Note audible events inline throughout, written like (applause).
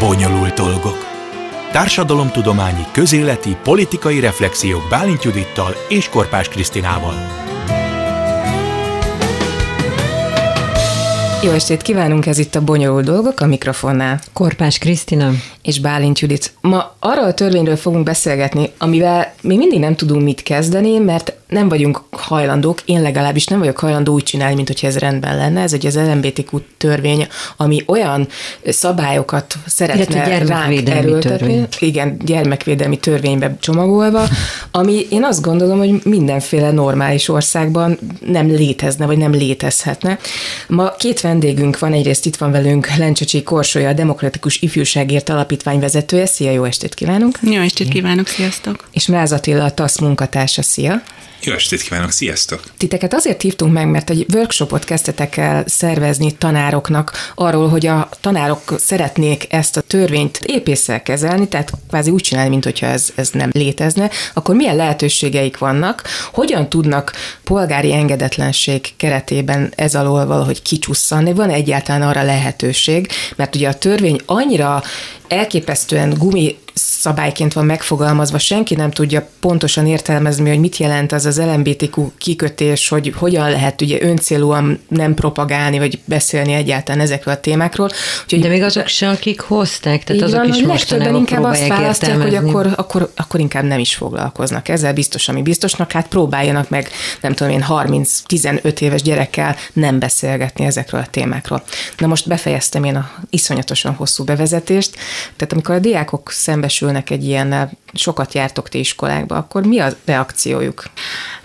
Bonyolult dolgok. Társadalomtudományi, közéleti, politikai reflexiók Bálint Judittal és Korpás Krisztinával. Jó estét kívánunk, ez itt a Bonyolult Dolgok a mikrofonnál. Korpás Krisztina. És Bálint Judit. Ma arról a törvényről fogunk beszélgetni, amivel még mindig nem tudunk mit kezdeni, mert nem vagyunk hajlandók, én legalábbis nem vagyok hajlandó úgy csinálni, mint hogyha ez rendben lenne. Ez egy az LMBTQ törvény, ami olyan szabályokat szeretne ránk erőltetni. Törvény. Igen, gyermekvédelmi törvénybe csomagolva, ami én azt gondolom, hogy mindenféle normális országban nem létezne, vagy nem létezhetne. Ma két vendégünk van, egyrészt itt van velünk Lencsacsi Korsolya, a Demokratikus Ifjúságért Alapítvány vezetője. Szia, jó estét kívánunk! Jó estét kívánok, sziasztok! És Mráz Attila, a TASZ munkatársa, szia! Jó estét kívánok, sziasztok! Titeket azért hívtunk meg, mert egy workshopot kezdtetek el szervezni tanároknak arról, hogy a tanárok szeretnék ezt a törvényt épésszel kezelni, tehát kvázi úgy csinálni, mint hogyha ez, ez nem létezne, akkor milyen lehetőségeik vannak, hogyan tudnak polgári engedetlenség keretében ez alól valahogy kicsusszanni, van egyáltalán arra lehetőség, mert ugye a törvény annyira elképesztően gumi szabályként van megfogalmazva, senki nem tudja pontosan értelmezni, hogy mit jelent az az LMBTQ kikötés, hogy hogyan lehet ugye öncélúan nem propagálni, vagy beszélni egyáltalán ezekről a témákról. Úgyhogy, De még azok se, akik hozták, tehát azok van, is mostanában inkább azt választják, hogy akkor, akkor, akkor inkább nem is foglalkoznak ezzel, biztos, ami biztosnak, hát próbáljanak meg, nem tudom én, 30-15 éves gyerekkel nem beszélgetni ezekről a témákról. Na most befejeztem én a iszonyatosan hosszú bevezetést, tehát amikor a diákok szembesülnek egy ilyen, sokat jártok ti iskolákba, akkor mi a reakciójuk?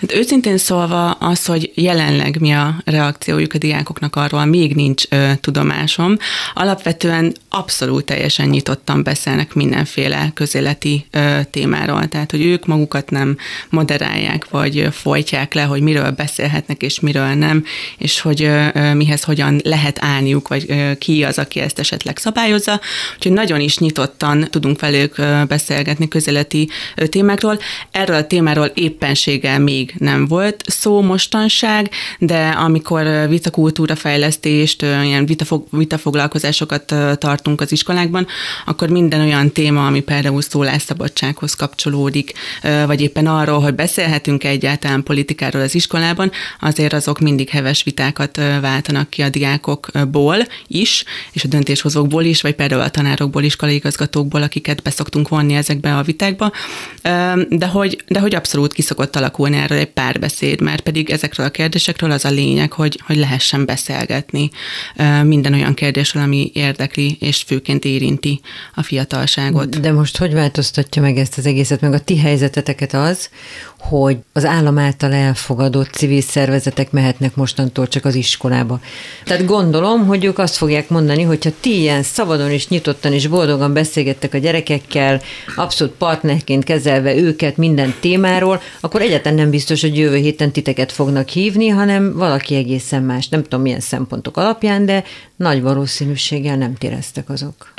Hát őszintén szólva az, hogy jelenleg mi a reakciójuk a diákoknak arról, még nincs ö, tudomásom. Alapvetően abszolút teljesen nyitottan beszélnek mindenféle közéleti ö, témáról, tehát hogy ők magukat nem moderálják, vagy folytják le, hogy miről beszélhetnek és miről nem, és hogy ö, mihez hogyan lehet állniuk, vagy ö, ki az, aki ezt esetleg szabályozza. Úgyhogy nagyon is nyitottan tudunk velük beszélgetni közéleti témákról. Erről a témáról éppenséggel még nem volt szó mostanság, de amikor vitakultúra fejlesztést, ilyen vitafog, vitafoglalkozásokat tartunk az iskolákban, akkor minden olyan téma, ami például szólásszabadsághoz kapcsolódik, vagy éppen arról, hogy beszélhetünk egyáltalán politikáról az iskolában, azért azok mindig heves vitákat váltanak ki a diákokból is, és a döntéshozókból is, vagy például a tanárokból, iskolai igazgatókból, akiket beszoktunk vonni ezekbe a vitákba, de hogy, de hogy abszolút kiszokott alakulni erről egy párbeszéd, mert pedig ezekről a kérdésekről az a lényeg, hogy, hogy lehessen beszélgetni minden olyan kérdésről, ami érdekli és főként érinti a fiatalságot. De most hogy változtatja meg ezt az egészet, meg a ti helyzeteteket az, hogy az állam által elfogadott civil szervezetek mehetnek mostantól csak az iskolába. Tehát gondolom, hogy ők azt fogják mondani, hogyha ti ilyen szabadon és nyitottan és boldogan beszélgettek a gyerekekkel, abszolút partnerként kezelve őket minden témáról, akkor egyáltalán nem biztos, hogy jövő héten titeket fognak hívni, hanem valaki egészen más. Nem tudom milyen szempontok alapján, de nagy valószínűséggel nem téreztek azok.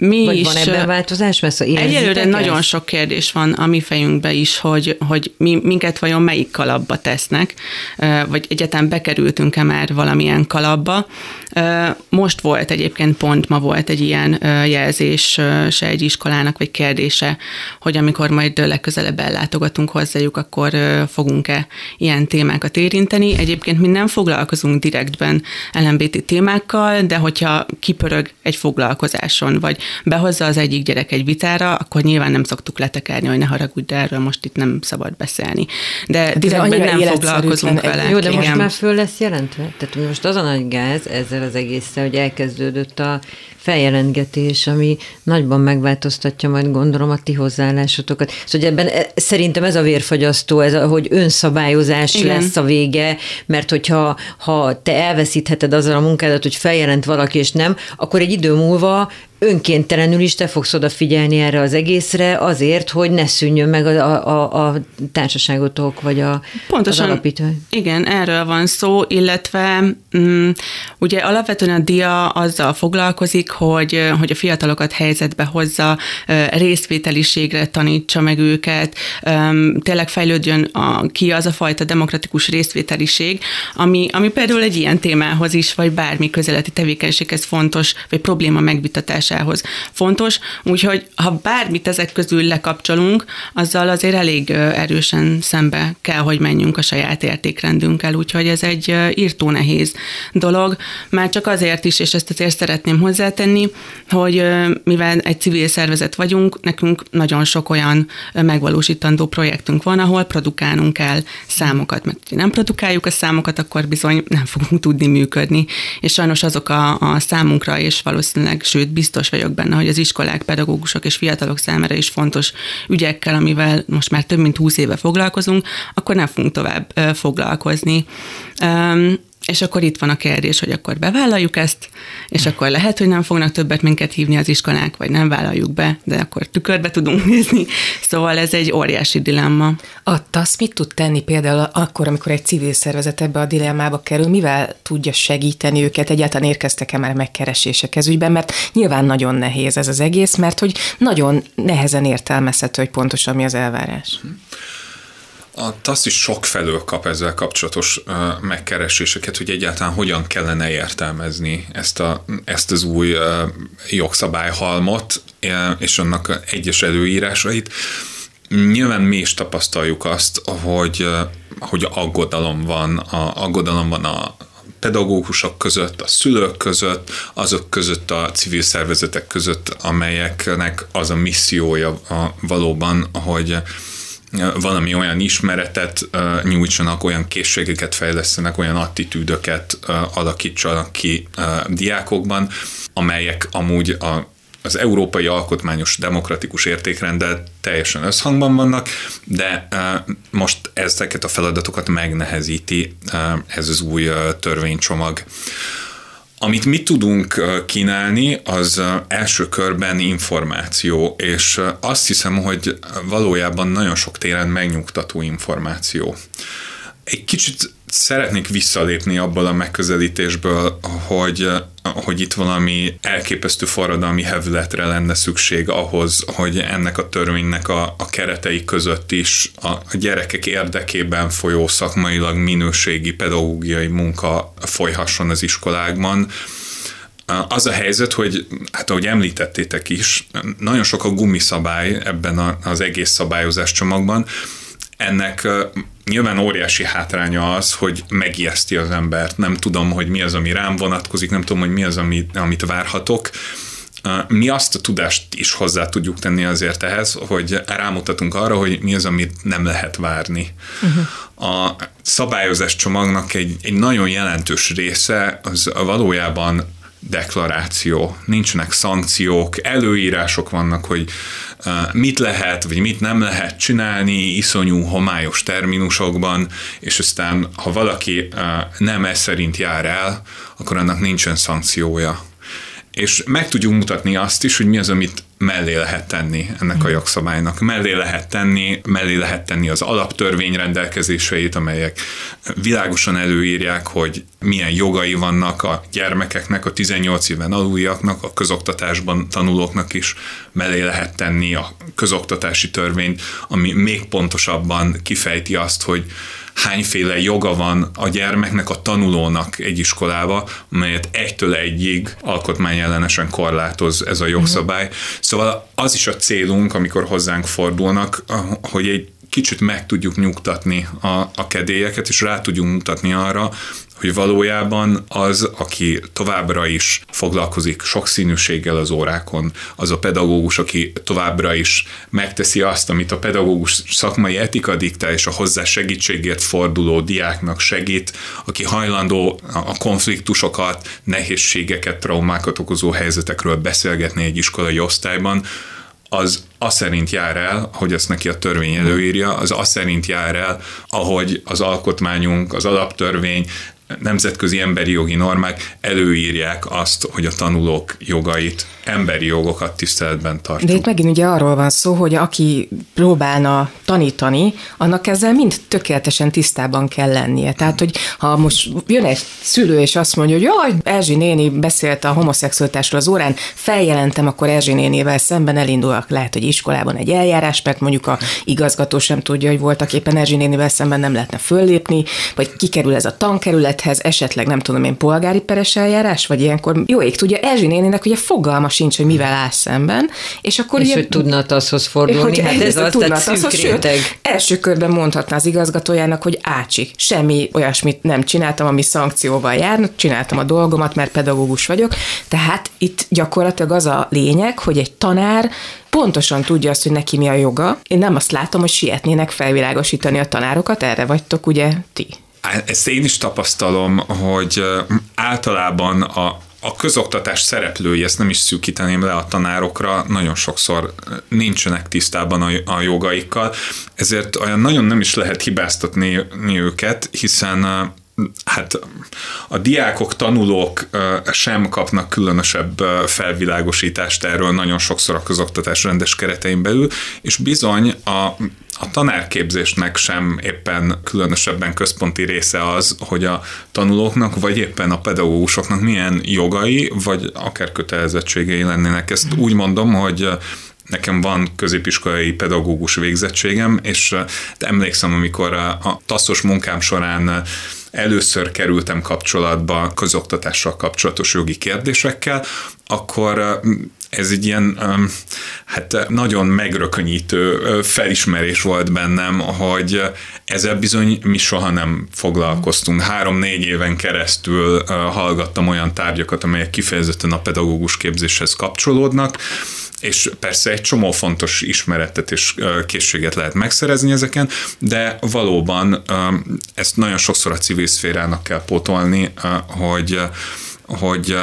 Mi Vagy is, van ebben változás? Szóval egyelőre nagyon sok kérdés van a mi fejünkbe is, hogy, hogy mi, minket vajon melyik kalapba tesznek, vagy egyáltalán bekerültünk-e már valamilyen kalapba. Most volt egyébként pont, ma volt egy ilyen jelzés se egy iskolának, vagy kérdése, hogy amikor majd legközelebb ellátogatunk hozzájuk, akkor fogunk-e ilyen témákat érinteni. Egyébként mi nem foglalkozunk direktben LMBT témákkal, de hogyha kipörög egy foglalkozáson, vagy behozza az egyik gyerek egy vitára, akkor nyilván nem szoktuk letekerni, hogy ne haragudj, de erről most itt nem szabad beszélni. De hát direktben nem foglalkozunk vele. Jó, de Igen. most már föl lesz jelentve? Tehát most az a nagy gáz ezzel az egésszel, hogy elkezdődött a feljelentgetés, ami nagyban megváltoztatja majd gondolom a ti hozzáállásotokat. Szóval ebben e, szerintem ez a vérfagyasztó, ez a, hogy önszabályozás Igen. lesz a vége, mert hogyha ha te elveszítheted azzal a munkádat, hogy feljelent valaki és nem, akkor egy idő múlva önkéntelenül is te fogsz odafigyelni erre az egészre azért, hogy ne szűnjön meg a, a, a társaságotok, vagy a, Pontosan, az alapítvány. Igen, erről van szó, illetve um, ugye alapvetően a DIA azzal foglalkozik, hogy, hogy a fiatalokat helyzetbe hozza, részvételiségre tanítsa meg őket, tényleg fejlődjön a, ki az a fajta demokratikus részvételiség, ami, ami például egy ilyen témához is, vagy bármi közeleti tevékenységhez fontos, vagy probléma megvitatás alkalmazásához fontos, úgyhogy ha bármit ezek közül lekapcsolunk, azzal azért elég erősen szembe kell, hogy menjünk a saját értékrendünkkel, úgyhogy ez egy írtó nehéz dolog, már csak azért is, és ezt azért szeretném hozzátenni, hogy mivel egy civil szervezet vagyunk, nekünk nagyon sok olyan megvalósítandó projektünk van, ahol produkálnunk kell számokat, mert ha nem produkáljuk a számokat, akkor bizony nem fogunk tudni működni. És sajnos azok a, a számunkra, és valószínűleg, sőt, biztos vagyok benne, hogy az iskolák, pedagógusok és fiatalok számára is fontos ügyekkel, amivel most már több mint húsz éve foglalkozunk, akkor nem fogunk tovább foglalkozni. És akkor itt van a kérdés, hogy akkor bevállaljuk ezt, és akkor lehet, hogy nem fognak többet minket hívni az iskolák, vagy nem vállaljuk be, de akkor tükörbe tudunk nézni. Szóval ez egy óriási dilemma. A TASZ mit tud tenni például akkor, amikor egy civil szervezet ebbe a dilemmába kerül, mivel tudja segíteni őket? Egyáltalán érkeztek-e már megkeresések ez ügyben, mert nyilván nagyon nehéz ez az egész, mert hogy nagyon nehezen értelmezhető, hogy pontosan mi az elvárás. Hm. A TASZ is sok felől kap ezzel kapcsolatos megkereséseket, hogy egyáltalán hogyan kellene értelmezni ezt, a, ezt az új jogszabályhalmot és annak egyes előírásait. Nyilván mi is tapasztaljuk azt, hogy, hogy aggodalom van, a, aggodalom van a pedagógusok között, a szülők között, azok között a civil szervezetek között, amelyeknek az a missziója a, valóban, hogy valami olyan ismeretet nyújtsanak, olyan készségeket fejlesztenek, olyan attitűdöket alakítsanak ki diákokban, amelyek amúgy a az európai alkotmányos demokratikus értékrenddel teljesen összhangban vannak, de most ezeket a feladatokat megnehezíti ez az új törvénycsomag. Amit mi tudunk kínálni, az első körben információ, és azt hiszem, hogy valójában nagyon sok téren megnyugtató információ. Egy kicsit szeretnék visszalépni abból a megközelítésből, hogy, hogy itt valami elképesztő forradalmi hevületre lenne szükség ahhoz, hogy ennek a törvénynek a, a keretei között is a, a gyerekek érdekében folyó szakmailag minőségi pedagógiai munka folyhasson az iskolákban. Az a helyzet, hogy hát ahogy említettétek is, nagyon sok a gumiszabály ebben az egész szabályozás csomagban, ennek nyilván óriási hátránya az, hogy megijeszti az embert. Nem tudom, hogy mi az, ami rám vonatkozik, nem tudom, hogy mi az, amit, amit várhatok. Mi azt a tudást is hozzá tudjuk tenni azért ehhez, hogy rámutatunk arra, hogy mi az, amit nem lehet várni. Uh-huh. A szabályozás csomagnak egy, egy nagyon jelentős része az valójában deklaráció, nincsenek szankciók, előírások vannak, hogy mit lehet, vagy mit nem lehet csinálni iszonyú homályos terminusokban, és aztán, ha valaki nem ez szerint jár el, akkor annak nincsen szankciója. És meg tudjuk mutatni azt is, hogy mi az, amit mellé lehet tenni ennek a hmm. jogszabálynak. Mellé lehet tenni, mellé lehet tenni az alaptörvény rendelkezéseit, amelyek világosan előírják, hogy milyen jogai vannak a gyermekeknek, a 18 éven aluljaknak, a közoktatásban tanulóknak is mellé lehet tenni a közoktatási törvényt, ami még pontosabban kifejti azt, hogy hányféle joga van a gyermeknek, a tanulónak egy iskolába, amelyet egytől egyig alkotmányellenesen korlátoz ez a jogszabály. Mm. Szóval az is a célunk, amikor hozzánk fordulnak, hogy egy kicsit meg tudjuk nyugtatni a, a kedélyeket, és rá tudjunk mutatni arra, hogy valójában az, aki továbbra is foglalkozik sokszínűséggel az órákon, az a pedagógus, aki továbbra is megteszi azt, amit a pedagógus szakmai etika diktál, és a hozzá segítségért forduló diáknak segít, aki hajlandó a konfliktusokat, nehézségeket, traumákat okozó helyzetekről beszélgetni egy iskolai osztályban, az azt szerint jár el, hogy ezt neki a törvény előírja, az azt szerint jár el, ahogy az alkotmányunk, az alaptörvény nemzetközi emberi jogi normák előírják azt, hogy a tanulók jogait, emberi jogokat tiszteletben tartjuk. De itt megint ugye arról van szó, hogy aki próbálna tanítani, annak ezzel mind tökéletesen tisztában kell lennie. Tehát, hogy ha most jön egy szülő, és azt mondja, hogy jaj, Erzsi néni beszélt a homoszexualitásról az órán, feljelentem, akkor Erzsi nénivel szemben elindulok, lehet, hogy iskolában egy eljárás, mert mondjuk a igazgató sem tudja, hogy voltak éppen Erzsi nénivel szemben nem lehetne föllépni, vagy kikerül ez a tankerület, esethez esetleg nem tudom én polgári peres eljárás, vagy ilyenkor jó ég tudja, Erzsi nénének ugye fogalma sincs, hogy mivel áll szemben, és akkor és ugye, hogy tudna TASZ-hoz fordulni, hogy hát ez (laughs) az, tehát TASZ-hoz, sőt, első körben mondhatná az igazgatójának, hogy ácsi, semmi olyasmit nem csináltam, ami szankcióval járna, csináltam a dolgomat, mert pedagógus vagyok. Tehát itt gyakorlatilag az a lényeg, hogy egy tanár pontosan tudja azt, hogy neki mi a joga. Én nem azt látom, hogy sietnének felvilágosítani a tanárokat, erre vagytok ugye ti. Ezt én is tapasztalom, hogy általában a, a közoktatás szereplői, ezt nem is szűkíteném le a tanárokra, nagyon sokszor nincsenek tisztában a, a jogaikkal, ezért olyan nagyon nem is lehet hibáztatni őket, hiszen hát a diákok, tanulók sem kapnak különösebb felvilágosítást erről nagyon sokszor a közoktatás rendes keretein belül, és bizony a, a tanárképzésnek sem éppen különösebben központi része az, hogy a tanulóknak, vagy éppen a pedagógusoknak milyen jogai, vagy akár kötelezettségei lennének. Ezt úgy mondom, hogy Nekem van középiskolai pedagógus végzettségem, és emlékszem, amikor a taszos munkám során először kerültem kapcsolatba közoktatással kapcsolatos jogi kérdésekkel, akkor ez egy ilyen hát nagyon megrökönyítő felismerés volt bennem, hogy ezzel bizony mi soha nem foglalkoztunk. Három-négy éven keresztül hallgattam olyan tárgyakat, amelyek kifejezetten a pedagógus képzéshez kapcsolódnak, és persze egy csomó fontos ismeretet és készséget lehet megszerezni ezeken, de valóban ezt nagyon sokszor a civil szférának kell pótolni, hogy hogy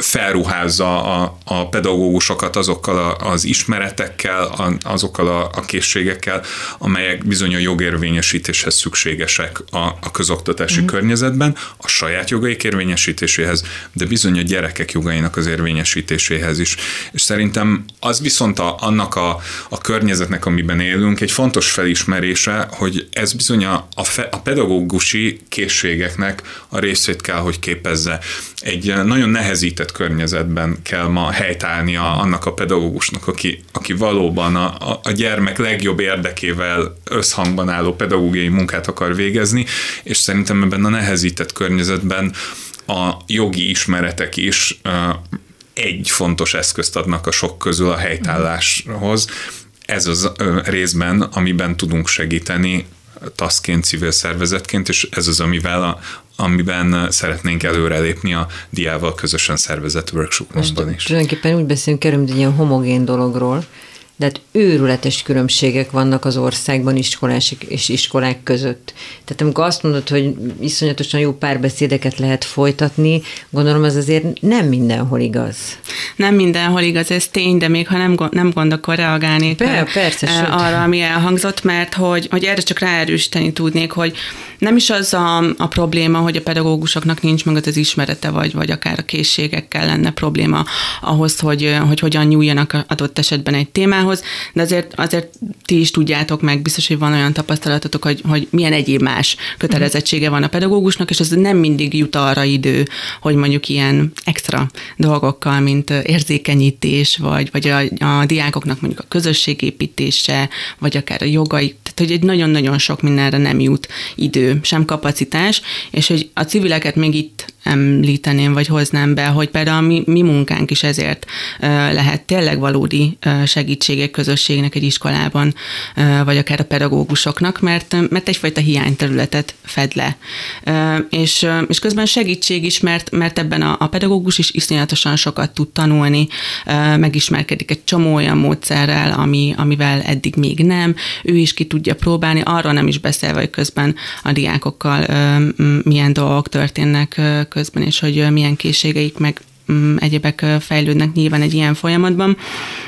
felruházza a, a pedagógusokat azokkal a, az ismeretekkel, azokkal a, a készségekkel, amelyek bizony a jogérvényesítéshez szükségesek a, a közoktatási mm. környezetben, a saját jogaik érvényesítéséhez, de bizony a gyerekek jogainak az érvényesítéséhez is. És szerintem az viszont a, annak a, a környezetnek, amiben élünk, egy fontos felismerése, hogy ez bizony a, a, fe, a pedagógusi készségeknek a részét kell, hogy képezze. Egy nagyon nehezített környezetben kell ma helytállnia annak a pedagógusnak, aki, aki valóban a, a gyermek legjobb érdekével összhangban álló pedagógiai munkát akar végezni, és szerintem ebben a nehezített környezetben a jogi ismeretek is egy fontos eszközt adnak a sok közül a helytálláshoz. Ez az részben, amiben tudunk segíteni taszként, civil szervezetként, és ez az, amivel a, amiben szeretnénk előrelépni a diával közösen szervezett workshopokban is. Tulajdonképpen úgy beszélünk erről, mint egy ilyen homogén dologról, de hát őrületes különbségek vannak az országban iskolás és iskolák között. Tehát amikor azt mondod, hogy iszonyatosan jó párbeszédeket lehet folytatni, gondolom ez azért nem mindenhol igaz. Nem mindenhol igaz, ez tény, de még ha nem, nem gond, akkor reagálnék Be, persze, eh, arra, ami elhangzott, mert hogy, hogy erre csak ráerősíteni tudnék, hogy nem is az a, a probléma, hogy a pedagógusoknak nincs meg az ismerete, vagy, vagy akár a készségekkel lenne probléma ahhoz, hogy, hogy hogyan nyúljanak adott esetben egy témához, de azért, azért ti is tudjátok meg, biztos, hogy van olyan tapasztalatotok, hogy, hogy milyen egyéb más kötelezettsége van a pedagógusnak, és az nem mindig jut arra idő, hogy mondjuk ilyen extra dolgokkal, mint érzékenyítés, vagy, vagy a, a diákoknak mondjuk a közösségépítése, vagy akár a jogai, tehát hogy egy nagyon-nagyon sok mindenre nem jut idő sem kapacitás, és hogy a civileket még itt említeném, vagy hoznám be, hogy például a mi, mi munkánk is ezért lehet tényleg valódi segítségek közösségnek egy iskolában, vagy akár a pedagógusoknak, mert, mert egyfajta hiányterületet fed le. És, és közben segítség is, mert, mert ebben a, a pedagógus is iszonyatosan sokat tud tanulni, megismerkedik egy csomó olyan módszerrel, ami, amivel eddig még nem, ő is ki tudja próbálni, arra nem is beszélve, hogy közben a diákokkal milyen dolgok történnek közben, és hogy milyen készségeik meg mm, egyébek fejlődnek nyilván egy ilyen folyamatban.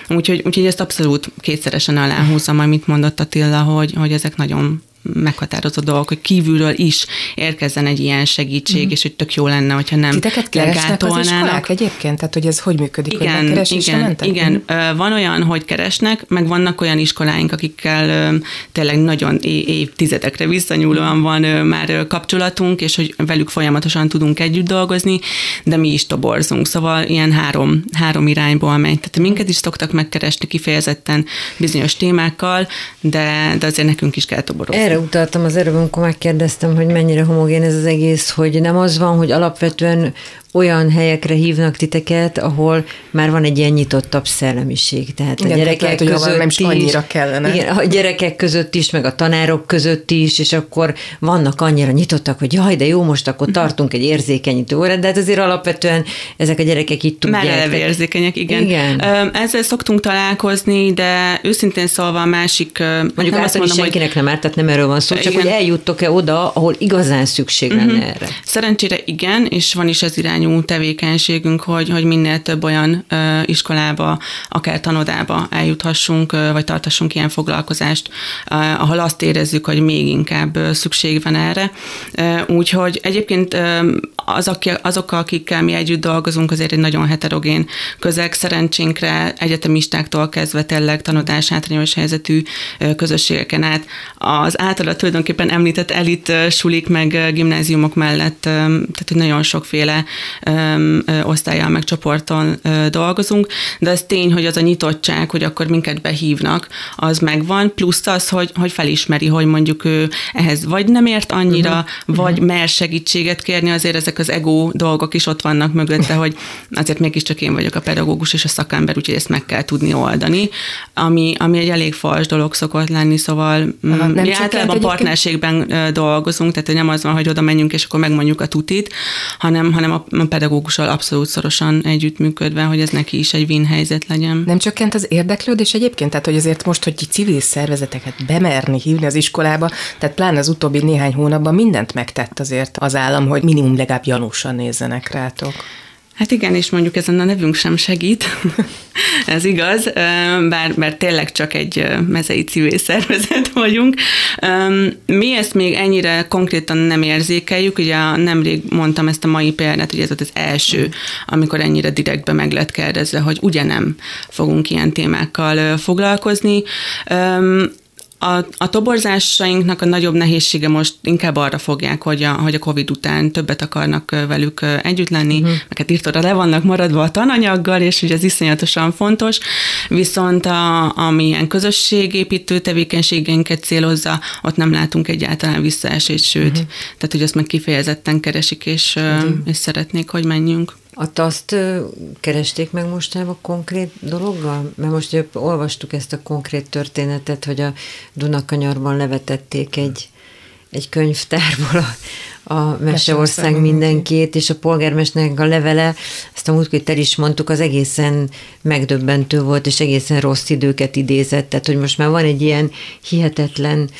Úgyhogy, úgyhogy ezt abszolút kétszeresen aláhúzom, amit mondott Attila, hogy, hogy ezek nagyon meghatározó dolgok, hogy kívülről is érkezzen egy ilyen segítség, mm. és hogy tök jó lenne, hogyha nem Titeket keresnek az iskolák egyébként? Tehát, hogy ez hogy működik? Igen, hogy igen, igen. Mm. Van olyan, hogy keresnek, meg vannak olyan iskoláink, akikkel tényleg nagyon évtizedekre visszanyúlóan van már kapcsolatunk, és hogy velük folyamatosan tudunk együtt dolgozni, de mi is toborzunk. Szóval ilyen három, három irányból megy. Tehát minket is szoktak megkeresni kifejezetten bizonyos témákkal, de, de azért nekünk is kell toborozni erre utaltam az előbb, amikor megkérdeztem, hogy mennyire homogén ez az egész, hogy nem az van, hogy alapvetően olyan helyekre hívnak titeket, ahol már van egy ilyen nyitottabb szellemiség. Tehát igen, a gyerekek lehet, között nem is annyira kellene. Igen, a gyerekek között is, meg a tanárok között is, és akkor vannak annyira nyitottak, hogy jaj, de jó, most akkor tartunk egy érzékenyítő órát, de hát azért alapvetően ezek a gyerekek itt tudják. Már érzékenyek, igen. igen. Ezzel szoktunk találkozni, de őszintén szólva a másik... Mondjuk azt mondom, senkinek hogy... nem árt, tehát nem erről van szó, csak igen. hogy eljuttok-e oda, ahol igazán szükség lenne uh-huh. erre. Szerencsére igen, és van is az irány irányú tevékenységünk, hogy, hogy minél több olyan iskolába, akár tanodába eljuthassunk, vagy tartassunk ilyen foglalkozást, ahol azt érezzük, hogy még inkább szükség van erre. Úgyhogy egyébként ö, az, aki, azokkal, akikkel mi együtt dolgozunk, azért egy nagyon heterogén közeg. Szerencsénkre egyetemistáktól kezdve tényleg tanodás hátrányos helyzetű közösségeken át az általa tulajdonképpen említett elit sulik meg gimnáziumok mellett, tehát nagyon sokféle osztályjal meg csoporton dolgozunk, de ez tény, hogy az a nyitottság, hogy akkor minket behívnak, az megvan, plusz az, hogy, hogy felismeri, hogy mondjuk ő ehhez vagy nem ért annyira, uh-huh. vagy uh-huh. mer segítséget kérni, azért ezek az ego dolgok is ott vannak mögötte, hogy azért mégiscsak én vagyok a pedagógus és a szakember, úgyhogy ezt meg kell tudni oldani, ami, ami egy elég fals dolog szokott lenni, szóval Aha, nem mi általában partnerségben dolgozunk, tehát nem az van, hogy oda menjünk és akkor megmondjuk a tutit, hanem, hanem a a pedagógussal abszolút szorosan együttműködve, hogy ez neki is egy win helyzet legyen. Nem csökkent az érdeklődés egyébként? Tehát, hogy azért most, hogy civil szervezeteket bemerni hívni az iskolába, tehát pláne az utóbbi néhány hónapban mindent megtett azért az állam, hogy minimum legalább janúsan nézzenek rátok. Hát igen, és mondjuk ezen a nevünk sem segít, (laughs) ez igaz, bár, bár tényleg csak egy mezei civil szervezet vagyunk. Mi ezt még ennyire konkrétan nem érzékeljük, ugye nemrég mondtam ezt a mai példát, hogy ez volt az első, amikor ennyire direktbe meg lett kérdezve, hogy ugye nem fogunk ilyen témákkal foglalkozni. A, a toborzásainknak a nagyobb nehézsége most inkább arra fogják, hogy a, hogy a COVID után többet akarnak velük együtt lenni, uh-huh. meg hát írtóra le vannak maradva a tananyaggal, és ugye ez iszonyatosan fontos, viszont a, ami ilyen közösségépítő tevékenységeinket célozza, ott nem látunk egyáltalán visszaesést, sőt, uh-huh. tehát hogy azt meg kifejezetten keresik, és, uh-huh. és szeretnék, hogy menjünk. A taszt keresték meg mostanában konkrét dologgal? Mert most olvastuk ezt a konkrét történetet, hogy a Dunakanyarban levetették egy, egy könyvtárból a, a Meseország mindenkét, és a polgármesternek a levele, azt a múltkor el is mondtuk, az egészen megdöbbentő volt, és egészen rossz időket idézett, tehát hogy most már van egy ilyen hihetetlen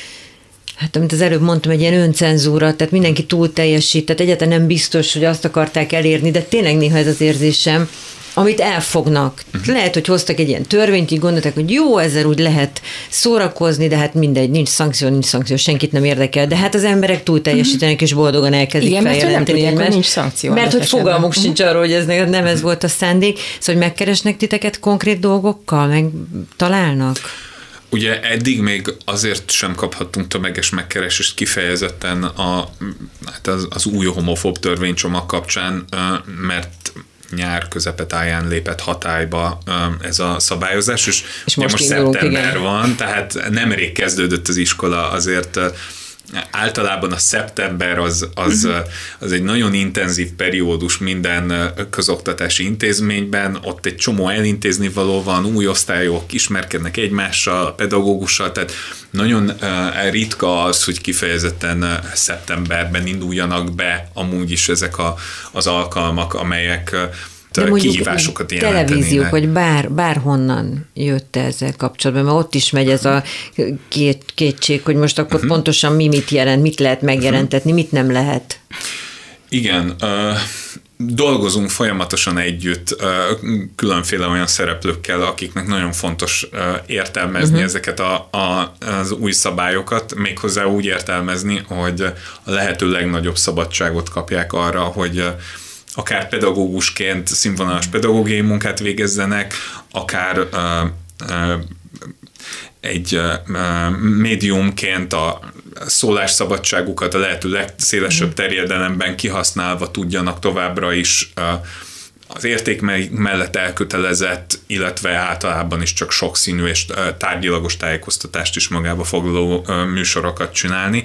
hát amit az előbb mondtam, egy ilyen öncenzúra, tehát mindenki túl teljesít, tehát egyáltalán nem biztos, hogy azt akarták elérni, de tényleg néha ez az érzésem, amit elfognak. Uh-huh. Lehet, hogy hoztak egy ilyen törvényt, így gondolták, hogy jó, ezzel úgy lehet szórakozni, de hát mindegy, nincs szankció, nincs szankció, senkit nem érdekel, de hát az emberek túl teljesítenek, uh-huh. és boldogan elkezdik Igen, feljelenteni. Mert nincs szankció. Mert hogy fogalmuk uh-huh. sincs arról, hogy ez nem ez volt a szándék. Szóval, hogy megkeresnek titeket konkrét dolgokkal, meg találnak? Ugye eddig még azért sem kaphattunk tömeges megkeresést kifejezetten a, hát az, az új homofób törvénycsomag kapcsán, mert nyár közepetáján lépett hatályba ez a szabályozás, és, és most, most szeptember igen. van, tehát nemrég kezdődött az iskola, azért általában a szeptember az, az, uh-huh. az egy nagyon intenzív periódus minden közoktatási intézményben, ott egy csomó elintézni való van, új osztályok ismerkednek egymással, a pedagógussal, tehát nagyon ritka az, hogy kifejezetten szeptemberben induljanak be amúgy is ezek a, az alkalmak, amelyek de kihívásokat televízió, hogy bár, bárhonnan jött ezzel kapcsolatban, mert ott is megy ez a két, kétség, hogy most akkor uh-huh. pontosan mi mit jelent, mit lehet megjelentetni, uh-huh. mit nem lehet. Igen, uh, dolgozunk folyamatosan együtt különféle olyan szereplőkkel, akiknek nagyon fontos értelmezni uh-huh. ezeket a, a, az új szabályokat, méghozzá úgy értelmezni, hogy a lehető legnagyobb szabadságot kapják arra, hogy akár pedagógusként színvonalas pedagógiai munkát végezzenek, akár egy médiumként a szólásszabadságukat a lehető legszélesebb mhm. terjedelemben kihasználva tudjanak továbbra is az érték mellett elkötelezett, illetve általában is csak sokszínű és tárgyilagos tájékoztatást is magába foglaló műsorokat csinálni.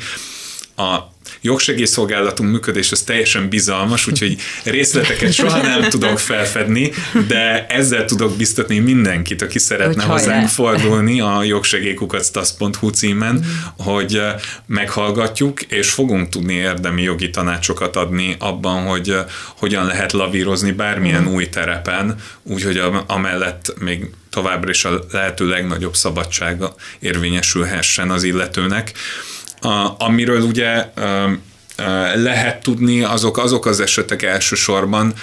A jogsegélyszolgálatunk működés az teljesen bizalmas, úgyhogy részleteket soha nem tudok felfedni, de ezzel tudok biztatni mindenkit, aki szeretne hogy hozzánk hajrá. fordulni a jogsegélykukactasz.hu címen, mm. hogy meghallgatjuk, és fogunk tudni érdemi jogi tanácsokat adni abban, hogy hogyan lehet lavírozni bármilyen mm. új terepen, úgyhogy amellett még továbbra is a lehető legnagyobb szabadsága érvényesülhessen az illetőnek. Amiről ugye lehet tudni, azok, azok az esetek elsősorban,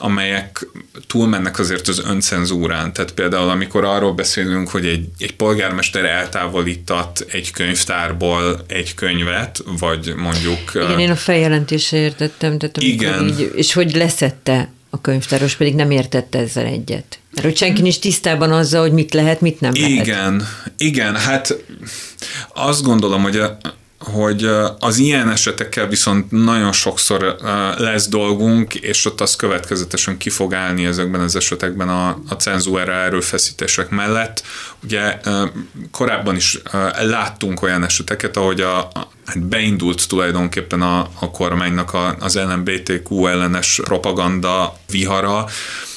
amelyek túlmennek azért az öncenzúrán. Tehát például, amikor arról beszélünk, hogy egy, egy polgármester eltávolítat egy könyvtárból egy könyvet, vagy mondjuk... Igen, én a feljelentésre értettem, tehát igen. Így, és hogy leszette a könyvtáros, pedig nem értette ezzel egyet. Mert hogy senki nincs tisztában azzal, hogy mit lehet, mit nem lehet. Igen, igen, hát azt gondolom, hogy a, hogy az ilyen esetekkel viszont nagyon sokszor lesz dolgunk, és ott az következetesen ki fog állni ezekben az esetekben a, a cenzúra erőfeszítések mellett. Ugye korábban is láttunk olyan eseteket, ahogy a, hát beindult tulajdonképpen a, a kormánynak a, az LMBTQ ellenes propaganda vihara,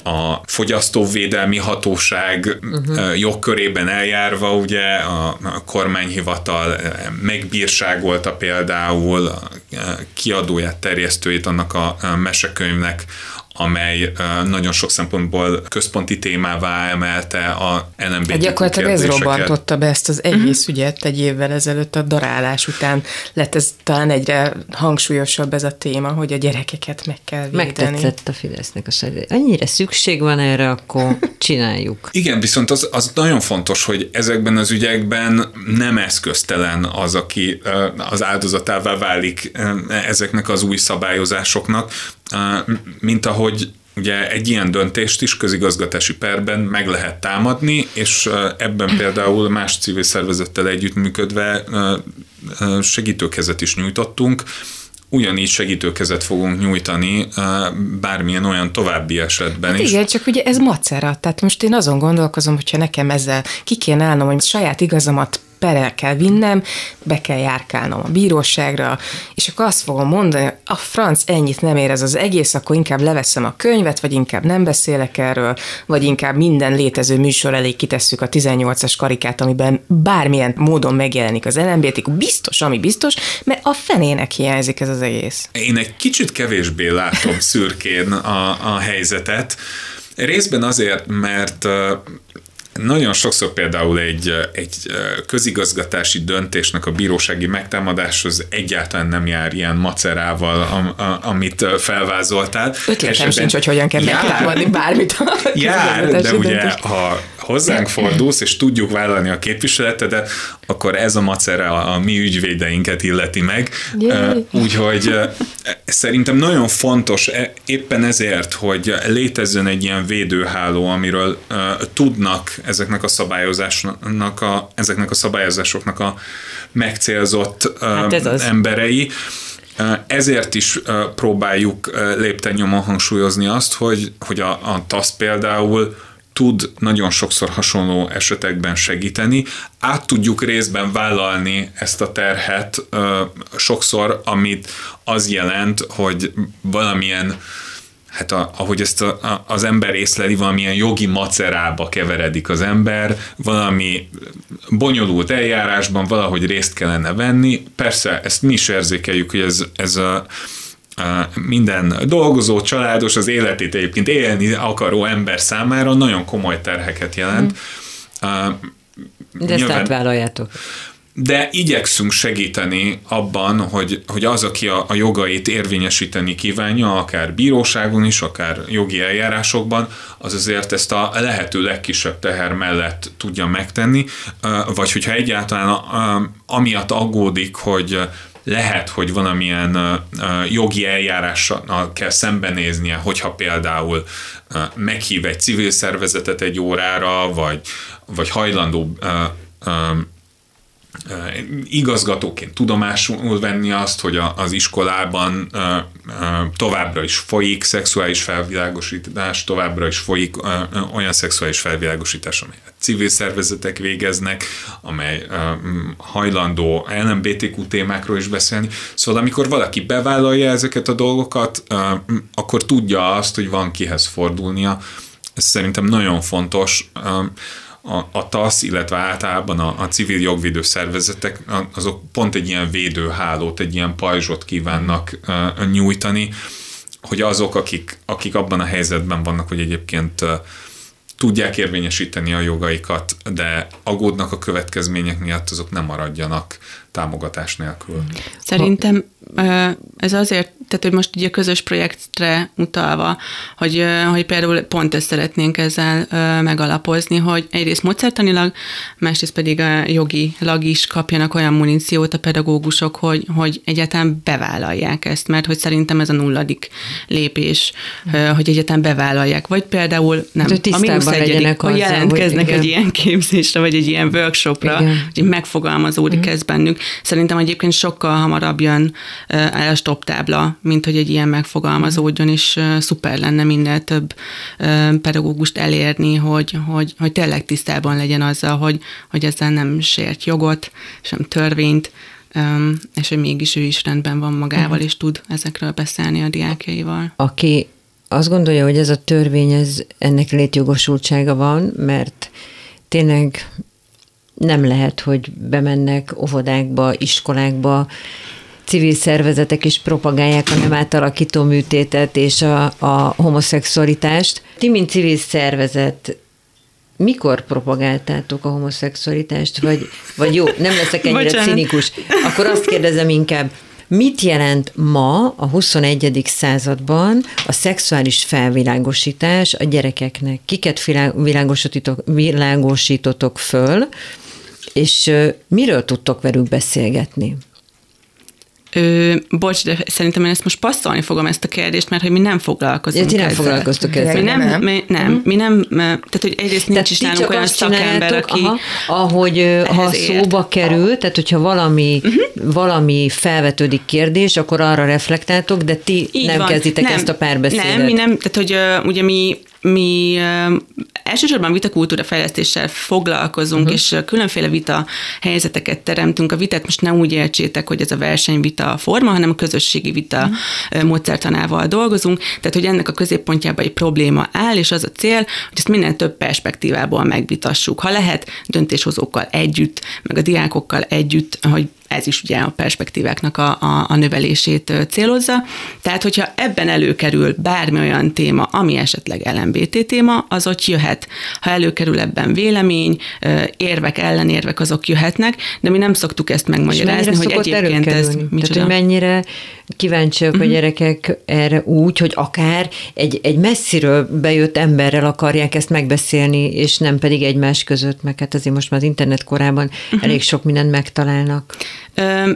a fogyasztóvédelmi hatóság uh-huh. jogkörében eljárva, ugye a, a kormányhivatal megbírságolta például a kiadóját, terjesztőjét annak a mesekönyvnek, amely nagyon sok szempontból központi témává emelte a LMBTQ hát Gyakorlatilag ez robbantotta be ezt az egész mm. ügyet egy évvel ezelőtt a darálás után lett ez talán egyre hangsúlyosabb ez a téma, hogy a gyerekeket meg kell védeni. Megtetszett a Fidesznek a saját. Annyira szükség van erre, akkor (laughs) csináljuk. Igen, viszont az, az nagyon fontos, hogy ezekben az ügyekben nem eszköztelen az, aki az áldozatává válik ezeknek az új szabályozásoknak, mint ahogy ugye egy ilyen döntést is közigazgatási perben meg lehet támadni, és ebben például más civil szervezettel együttműködve segítőkezet is nyújtottunk, ugyanígy segítőkezet fogunk nyújtani bármilyen olyan további esetben hát is. Igen, csak ugye ez macera. Tehát most én azon gondolkozom, hogyha nekem ezzel ki kéne állnom, hogy saját igazamat perel kell vinnem, be kell járkálnom a bíróságra, és akkor azt fogom mondani, a franc ennyit nem ér ez az egész, akkor inkább leveszem a könyvet, vagy inkább nem beszélek erről, vagy inkább minden létező műsor elé kitesszük a 18-as karikát, amiben bármilyen módon megjelenik az LMBTQ, biztos, ami biztos, mert a fenének hiányzik ez az egész. Én egy kicsit kevésbé látom szürkén a, a helyzetet, Részben azért, mert nagyon sokszor például egy, egy közigazgatási döntésnek a bírósági megtámadáshoz egyáltalán nem jár ilyen macerával, am, a, amit felvázoltál. Ötletem sincs, hogy hogyan kell jár, megtámadni bármit. (laughs) Jár, de ugye, ha hozzánk fordulsz, és tudjuk vállalni a képviseletedet, akkor ez a macera a, a mi ügyvédeinket illeti meg. Úgyhogy szerintem nagyon fontos e, éppen ezért, hogy létezzen egy ilyen védőháló, amiről tudnak ezeknek a szabályozásnak a, ezeknek a szabályozásoknak a megcélzott hát ez az. emberei. Ezért is próbáljuk lépten nyomon hangsúlyozni azt, hogy, hogy a, a TASZ például tud nagyon sokszor hasonló esetekben segíteni. Át tudjuk részben vállalni ezt a terhet sokszor, amit az jelent, hogy valamilyen hát a, ahogy ezt a, a, az ember észleli, valamilyen jogi macerába keveredik az ember, valami bonyolult eljárásban valahogy részt kellene venni. Persze, ezt mi is érzékeljük, hogy ez, ez a, minden dolgozó, családos, az életét egyébként élni akaró ember számára nagyon komoly terheket jelent. Hmm. De ezt átvállaljátok de igyekszünk segíteni abban, hogy, hogy az, aki a, a jogait érvényesíteni kívánja, akár bíróságon is, akár jogi eljárásokban, az azért ezt a lehető legkisebb teher mellett tudja megtenni, vagy hogyha egyáltalán amiatt aggódik, hogy lehet, hogy valamilyen jogi eljárással kell szembenéznie, hogyha például meghív egy civil szervezetet egy órára, vagy, vagy hajlandó igazgatóként tudomásul venni azt, hogy az iskolában továbbra is folyik szexuális felvilágosítás, továbbra is folyik olyan szexuális felvilágosítás, amelyet civil szervezetek végeznek, amely hajlandó LMBTQ témákról is beszélni. Szóval amikor valaki bevállalja ezeket a dolgokat, akkor tudja azt, hogy van kihez fordulnia. Ez szerintem nagyon fontos a, a TASZ, illetve általában a, a civil jogvédő szervezetek, azok pont egy ilyen védőhálót, egy ilyen pajzsot kívánnak uh, nyújtani, hogy azok, akik, akik abban a helyzetben vannak, hogy egyébként uh, tudják érvényesíteni a jogaikat, de aggódnak a következmények miatt, azok nem maradjanak támogatás nélkül. Szerintem ez azért, tehát hogy most ugye a közös projektre utalva, hogy, hogy például pont ezt szeretnénk ezzel megalapozni, hogy egyrészt módszertanilag, másrészt pedig a jogilag is kapjanak olyan muníciót a pedagógusok, hogy, hogy egyáltalán bevállalják ezt, mert hogy szerintem ez a nulladik lépés, hogy egyáltalán bevállalják, vagy például nem, hát, hogy a mínusz egyedik, hogy jelentkeznek hogy egy ilyen képzésre, vagy egy ilyen workshopra, igen. hogy megfogalmazódik uh-huh. ez bennük. Szerintem egyébként sokkal hamarabb jön el a stop tábla, mint hogy egy ilyen megfogalmazódjon, és szuper lenne minél több pedagógust elérni, hogy, hogy, hogy tényleg tisztában legyen azzal, hogy, hogy ezzel nem sért jogot, sem törvényt, és hogy mégis ő is rendben van magával, és tud ezekről beszélni a diákjaival. Aki azt gondolja, hogy ez a törvény, ez, ennek létjogosultsága van, mert tényleg nem lehet, hogy bemennek óvodákba, iskolákba, civil szervezetek is propagálják a nem átalakító műtétet és a, a homoszexualitást. Ti, mint civil szervezet, mikor propagáltátok a homoszexualitást? Vagy, vagy jó, nem leszek ennyire Bocsánat. cinikus. Akkor azt kérdezem inkább, Mit jelent ma a 21. században a szexuális felvilágosítás a gyerekeknek? Kiket világosítotok, világosítotok föl, és miről tudtok velük beszélgetni? Ö, bocs, de szerintem én ezt most passzolni fogom ezt a kérdést, mert hogy mi nem foglalkozunk ezzel. nem foglalkoztok ezzel. Mi nem, nem, mi, nem, uh-huh. mi nem, tehát hogy egyrészt nincs tehát is nálunk olyan szakember, aki aha, ahogy ha szóba kerül, tehát hogyha valami, uh-huh. valami felvetődik kérdés, akkor arra reflektáltok, de ti Így nem van. kezditek nem, ezt a párbeszédet. Nem, mi nem, tehát hogy uh, ugye mi mi elsősorban vitakultúra fejlesztéssel foglalkozunk, uh-huh. és különféle vita helyzeteket teremtünk. A vitát most nem úgy értsétek, hogy ez a versenyvita forma, hanem a közösségi vita uh-huh. módszertanával dolgozunk. Tehát, hogy ennek a középpontjában egy probléma áll, és az a cél, hogy ezt minél több perspektívából megvitassuk. Ha lehet, döntéshozókkal együtt, meg a diákokkal együtt, hogy ez is ugye a perspektíváknak a, a, a növelését célozza. Tehát, hogyha ebben előkerül bármi olyan téma, ami esetleg LMBT téma, az ott jöhet. Ha előkerül ebben vélemény, érvek, ellenérvek, azok jöhetnek, de mi nem szoktuk ezt megmagyarázni, hogy egyébként ez Tehát, hogy mennyire kíváncsiak uh-huh. a mhm. gyerekek erre úgy, hogy akár egy, egy messziről bejött emberrel akarják ezt megbeszélni, és nem pedig egymás között, meg hát azért most már az internet korában uh-huh. elég sok mindent megtalálnak.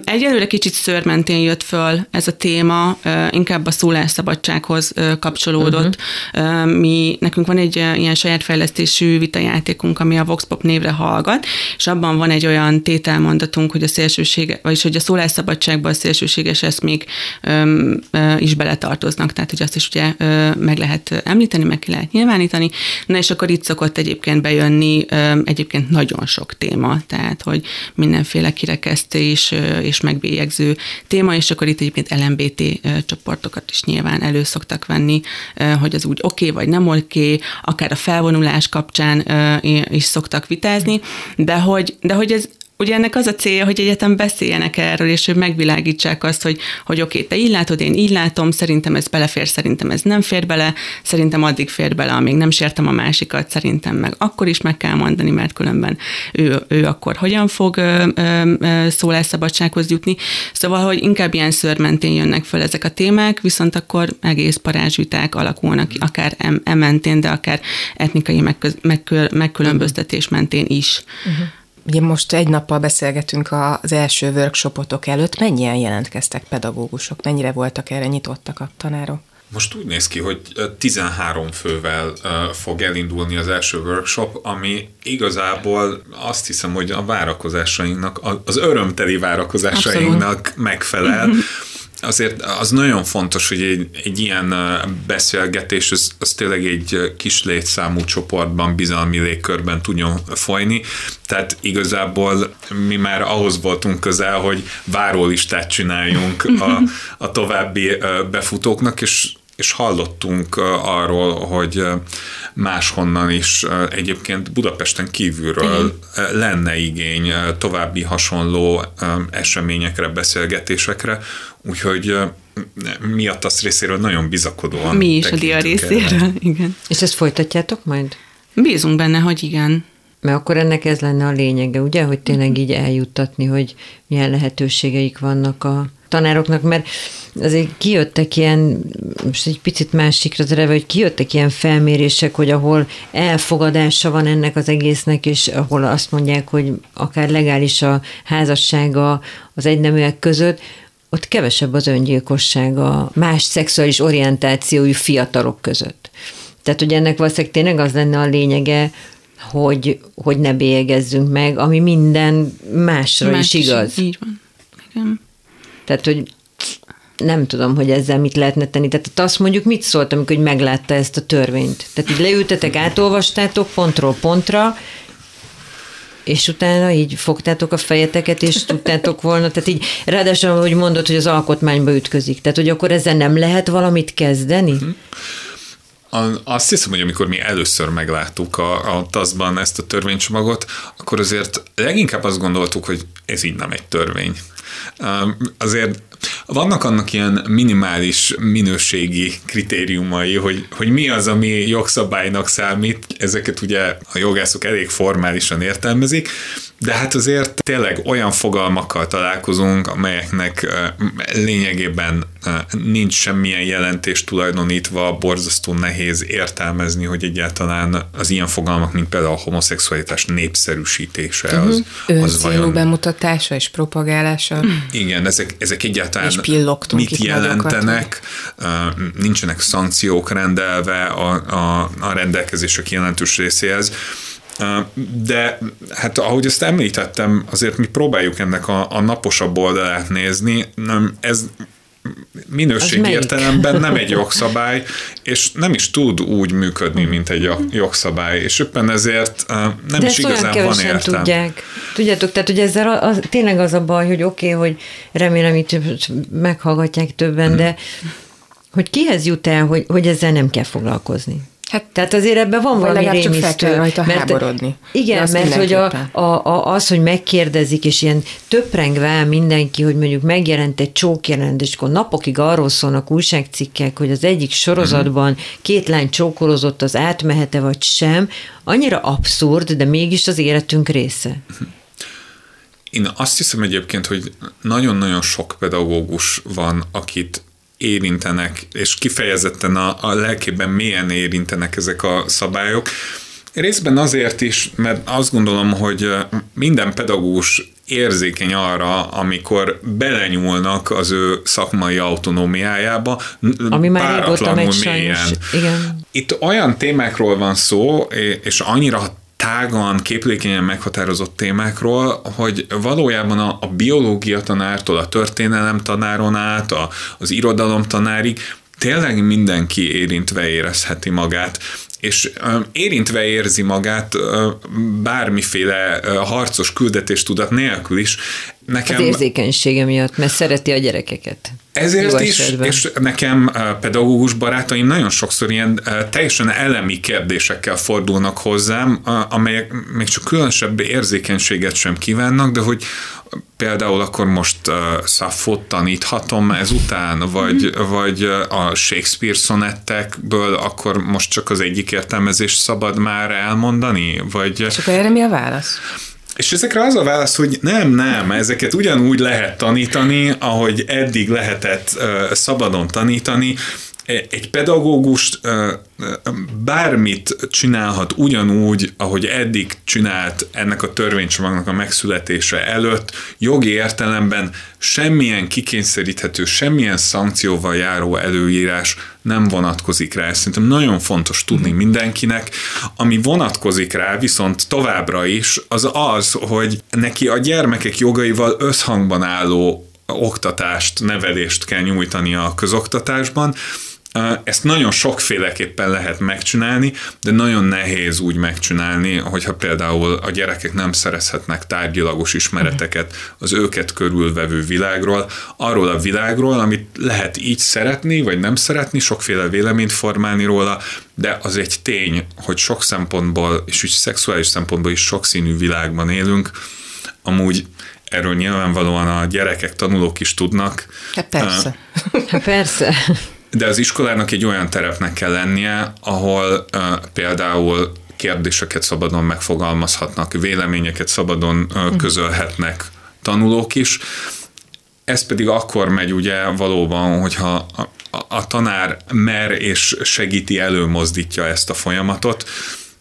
Egyelőre kicsit szörmentén jött föl ez a téma, inkább a szólásszabadsághoz kapcsolódott. Uh-huh. Mi, nekünk van egy ilyen saját fejlesztésű vitajátékunk, ami a Voxpop névre hallgat, és abban van egy olyan tételmondatunk, hogy a szélsőség, vagyis hogy a szólásszabadságban a szélsőséges eszmék is beletartoznak, tehát hogy azt is ugye meg lehet említeni, meg ki lehet nyilvánítani. Na és akkor itt szokott egyébként bejönni egyébként nagyon sok téma, tehát hogy mindenféle kirekesztés, és, megbélyegző téma, és akkor itt egyébként LMBT csoportokat is nyilván elő szoktak venni, hogy az úgy oké okay, vagy nem oké, okay, akár a felvonulás kapcsán is szoktak vitázni, de hogy, de hogy ez ugye ennek az a célja, hogy egyetem beszéljenek erről, és hogy megvilágítsák azt, hogy, hogy oké, te így látod, én így látom, szerintem ez belefér, szerintem ez nem fér bele, szerintem addig fér bele, amíg nem sértem a másikat, szerintem meg akkor is meg kell mondani, mert különben ő, ő akkor hogyan fog ö, ö, szólásszabadsághoz jutni. Szóval, hogy inkább ilyen szörmentén jönnek föl ezek a témák, viszont akkor egész parázsviták alakulnak, akár ementén, de akár etnikai megköz, megkül, megkülönböztetés mentén is. Uh-huh. Ugye most egy nappal beszélgetünk az első workshopotok előtt. Mennyien jelentkeztek pedagógusok? Mennyire voltak erre nyitottak a tanárok? Most úgy néz ki, hogy 13 fővel fog elindulni az első workshop, ami igazából azt hiszem, hogy a várakozásainknak, az örömteli várakozásainknak Abszolút. megfelel. (laughs) azért az nagyon fontos, hogy egy, egy ilyen beszélgetés, az, az tényleg egy kis létszámú csoportban, bizalmi légkörben tudjon folyni. Tehát igazából mi már ahhoz voltunk közel, hogy várólistát csináljunk a, (laughs) a további befutóknak, és és hallottunk arról, hogy máshonnan is egyébként Budapesten kívülről Igen. lenne igény további hasonló eseményekre, beszélgetésekre, úgyhogy miatt azt részéről nagyon bizakodóan Mi is a dia részéről, igen. És ezt folytatjátok majd? Bízunk benne, hogy igen. Mert akkor ennek ez lenne a lényege, ugye, hogy tényleg így eljuttatni, hogy milyen lehetőségeik vannak a tanároknak, mert azért kijöttek ilyen, most egy picit másikra tereve, hogy kijöttek ilyen felmérések, hogy ahol elfogadása van ennek az egésznek, és ahol azt mondják, hogy akár legális a házassága az egyneműek között, ott kevesebb az öngyilkosság a más szexuális orientációjú fiatalok között. Tehát, hogy ennek valószínűleg tényleg az lenne a lényege, hogy, hogy ne bélyegezzünk meg, ami minden másra Más is igaz. Is, így van. Igen. Tehát, hogy nem tudom, hogy ezzel mit lehetne tenni. Tehát azt mondjuk mit szólt, amikor hogy meglátta ezt a törvényt? Tehát így leültetek, átolvastátok pontról pontra, és utána így fogtátok a fejeteket, és tudtátok volna, tehát így ráadásul, hogy mondod, hogy az alkotmányba ütközik. Tehát, hogy akkor ezzel nem lehet valamit kezdeni? Mm-hmm. Azt hiszem, hogy amikor mi először megláttuk a, a TASZ-ban ezt a törvénycsomagot, akkor azért leginkább azt gondoltuk, hogy ez így nem egy törvény. Azért vannak annak ilyen minimális minőségi kritériumai, hogy, hogy mi az, ami jogszabálynak számít, ezeket ugye a jogászok elég formálisan értelmezik, de hát azért tényleg olyan fogalmakkal találkozunk, amelyeknek lényegében nincs semmilyen jelentés tulajdonítva, borzasztó nehéz értelmezni, hogy egyáltalán az ilyen fogalmak, mint például a homoszexualitás népszerűsítése, uh-huh. az, az vajon... bemutatása és propagálása. Igen, ezek, ezek egyáltalán mit jelentenek, nagyokat. nincsenek szankciók rendelve a, a, a rendelkezések jelentős részéhez. De hát ahogy ezt említettem, azért mi próbáljuk ennek a, a naposabb oldalát nézni. Ez minőség értelemben nem egy jogszabály, és nem is tud úgy működni, mint egy jogszabály, és éppen ezért nem De is igazán van értelme. tudják. Tudjátok, tehát hogy ezzel az, tényleg az a baj, hogy oké, okay, hogy remélem itt meghallgatják többen, hmm. de hogy kihez jut el, hogy, hogy ezzel nem kell foglalkozni. Hát, Tehát azért ebben van valami rémisztő. csak fel kell rajta mert, háborodni. Igen, mert hogy a, a, a, az, hogy megkérdezik, és ilyen töprengve mindenki, hogy mondjuk megjelent egy csókjelent, és akkor napokig arról szólnak újságcikkek, hogy az egyik sorozatban uh-huh. két lány csókolozott, az átmehete vagy sem, annyira abszurd, de mégis az életünk része. Uh-huh. Én azt hiszem egyébként, hogy nagyon-nagyon sok pedagógus van, akit érintenek, és kifejezetten a, a lelkében mélyen érintenek ezek a szabályok. Részben azért is, mert azt gondolom, hogy minden pedagógus érzékeny arra, amikor belenyúlnak az ő szakmai autonómiájába, Ami már régóta megy sajnos. Igen. Itt olyan témákról van szó, és annyira tágan, képlékenyen meghatározott témákról, hogy valójában a, a biológia tanártól a történelem tanáron át, a, az irodalom tanárig tényleg mindenki érintve érezheti magát, és érintve érzi magát bármiféle harcos küldetéstudat nélkül is. Nekem, az érzékenysége miatt, mert szereti a gyerekeket. Ezért is, esetben. és nekem pedagógus barátaim nagyon sokszor ilyen teljesen elemi kérdésekkel fordulnak hozzám, amelyek még csak különösebb érzékenységet sem kívánnak, de hogy például akkor most uh, Saffot taníthatom ezután, vagy, mm. vagy a Shakespeare szonettekből akkor most csak az egyik értelmezést szabad már elmondani? Vagy... És akkor erre mi a válasz? És ezekre az a válasz, hogy nem, nem, ezeket ugyanúgy lehet tanítani, ahogy eddig lehetett uh, szabadon tanítani, egy pedagógus bármit csinálhat ugyanúgy, ahogy eddig csinált ennek a törvénycsomagnak a megszületése előtt, jogi értelemben semmilyen kikényszeríthető, semmilyen szankcióval járó előírás nem vonatkozik rá. Ez szerintem nagyon fontos tudni mindenkinek. Ami vonatkozik rá viszont továbbra is, az az, hogy neki a gyermekek jogaival összhangban álló oktatást, nevelést kell nyújtani a közoktatásban, ezt nagyon sokféleképpen lehet megcsinálni, de nagyon nehéz úgy megcsinálni, hogyha például a gyerekek nem szerezhetnek tárgyilagos ismereteket az őket körülvevő világról, arról a világról, amit lehet így szeretni, vagy nem szeretni, sokféle véleményt formálni róla, de az egy tény, hogy sok szempontból, és úgy szexuális szempontból is sokszínű világban élünk, amúgy erről nyilvánvalóan a gyerekek, tanulók is tudnak. Hát persze. Hát persze de az iskolának egy olyan terepnek kell lennie, ahol uh, például kérdéseket szabadon megfogalmazhatnak, véleményeket szabadon uh, közölhetnek tanulók is. Ez pedig akkor megy ugye valóban, hogyha a, a, a tanár mer és segíti, előmozdítja ezt a folyamatot,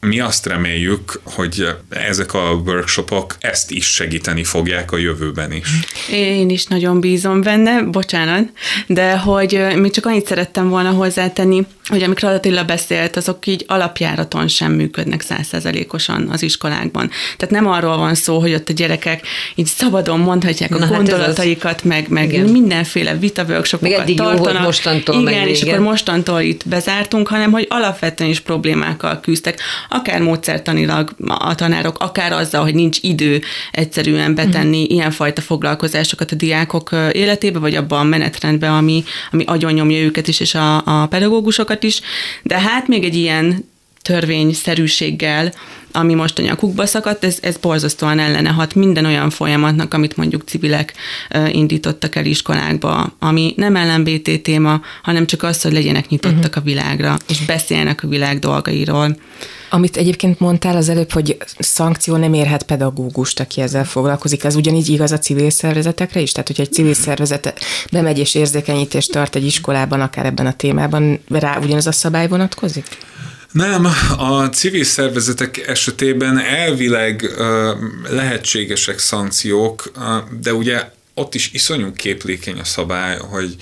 mi azt reméljük, hogy ezek a workshopok ezt is segíteni fogják a jövőben is. Én is nagyon bízom benne, bocsánat, de hogy még csak annyit szerettem volna hozzátenni, hogy amikor Attila beszélt, azok így alapjáraton sem működnek százszerzelékosan az iskolákban. Tehát nem arról van szó, hogy ott a gyerekek így szabadon mondhatják a Na, gondolataikat, hát meg, meg igen. mindenféle vita workshopokat meg tartanak. Jó, mostantól igen, meg, és igen. akkor mostantól itt bezártunk, hanem hogy alapvetően is problémákkal küzdtek akár módszertanilag a tanárok, akár azzal, hogy nincs idő egyszerűen betenni uh-huh. ilyenfajta foglalkozásokat a diákok életébe, vagy abban a menetrendbe, ami, ami agyonnyomja őket is, és a, a pedagógusokat is. De hát még egy ilyen törvényszerűséggel, ami most a nyakukba szakadt, ez, ez borzasztóan ellene hat minden olyan folyamatnak, amit mondjuk civilek indítottak el iskolákba, ami nem LMBT téma, hanem csak az, hogy legyenek nyitottak uh-huh. a világra, és beszéljenek a világ dolgairól. Amit egyébként mondtál az előbb, hogy szankció nem érhet pedagógust, aki ezzel foglalkozik, ez ugyanígy igaz a civil szervezetekre is? Tehát, hogyha egy civil szervezet bemegy és érzékenyítést tart egy iskolában, akár ebben a témában, rá ugyanaz a szabály vonatkozik? Nem, a civil szervezetek esetében elvileg lehetségesek szankciók, de ugye ott is iszonyú képlékeny a szabály, hogy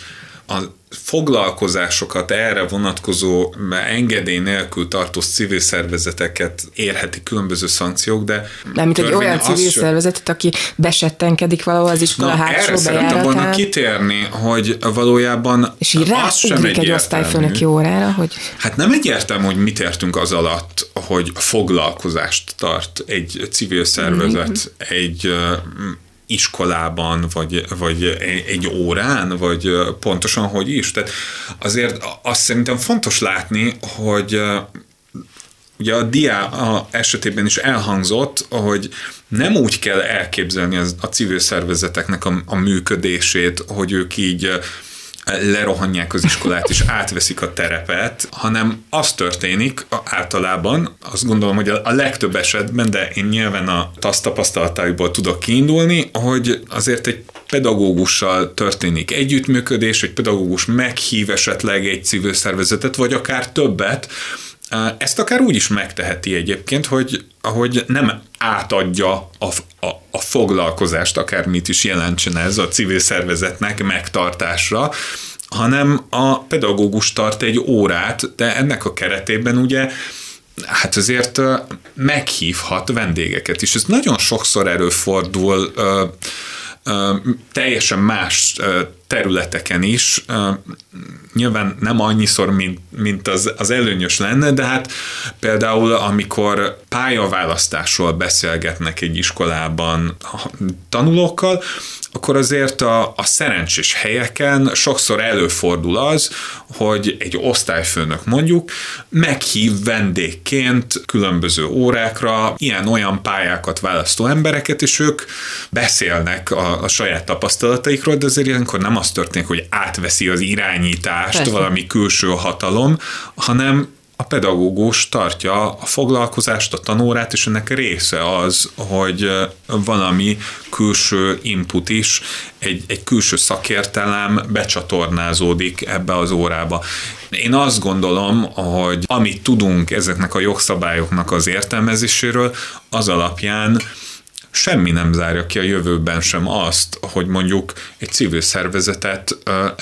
a foglalkozásokat erre vonatkozó engedély nélkül tartó civil szervezeteket érheti különböző szankciók, de... Nem, mint egy olyan civil sem... szervezetet, aki besettenkedik valahol az iskola Na, hátsó erre szerettem volna kitérni, hogy valójában És így rá az sem egy, egy osztályfőnöki órára, hogy... Hát nem egyértelmű, hogy mit értünk az alatt, hogy foglalkozást tart egy civil szervezet, mm-hmm. egy iskolában, vagy, vagy egy órán, vagy pontosan hogy is. Tehát azért azt szerintem fontos látni, hogy ugye a dia esetében is elhangzott, hogy nem úgy kell elképzelni a civil szervezeteknek a, a működését, hogy ők így lerohanják az iskolát és átveszik a terepet, hanem az történik általában, azt gondolom, hogy a legtöbb esetben, de én nyilván a TASZ tapasztalataiból tudok kiindulni, hogy azért egy pedagógussal történik együttműködés, egy pedagógus meghív esetleg egy civil szervezetet, vagy akár többet, ezt akár úgy is megteheti egyébként, hogy ahogy nem átadja a, a, a foglalkozást, akármit is jelentsen ez a civil szervezetnek megtartásra, hanem a pedagógus tart egy órát, de ennek a keretében ugye hát azért meghívhat vendégeket is. Ez nagyon sokszor előfordul teljesen más területeken is, nyilván nem annyiszor, mint, mint az, az előnyös lenne, de hát például amikor pályaválasztásról beszélgetnek egy iskolában tanulókkal, akkor azért a, a szerencsés helyeken sokszor előfordul az, hogy egy osztályfőnök mondjuk meghív vendégként különböző órákra ilyen-olyan pályákat választó embereket, és ők beszélnek a, a saját tapasztalataikról, de azért ilyenkor nem az történik, hogy átveszi az irányítást Persze. valami külső hatalom, hanem a pedagógus tartja a foglalkozást, a tanórát, és ennek része az, hogy valami külső input is, egy, egy külső szakértelem becsatornázódik ebbe az órába. Én azt gondolom, hogy amit tudunk ezeknek a jogszabályoknak az értelmezéséről, az alapján semmi nem zárja ki a jövőben sem azt, hogy mondjuk egy civil szervezetet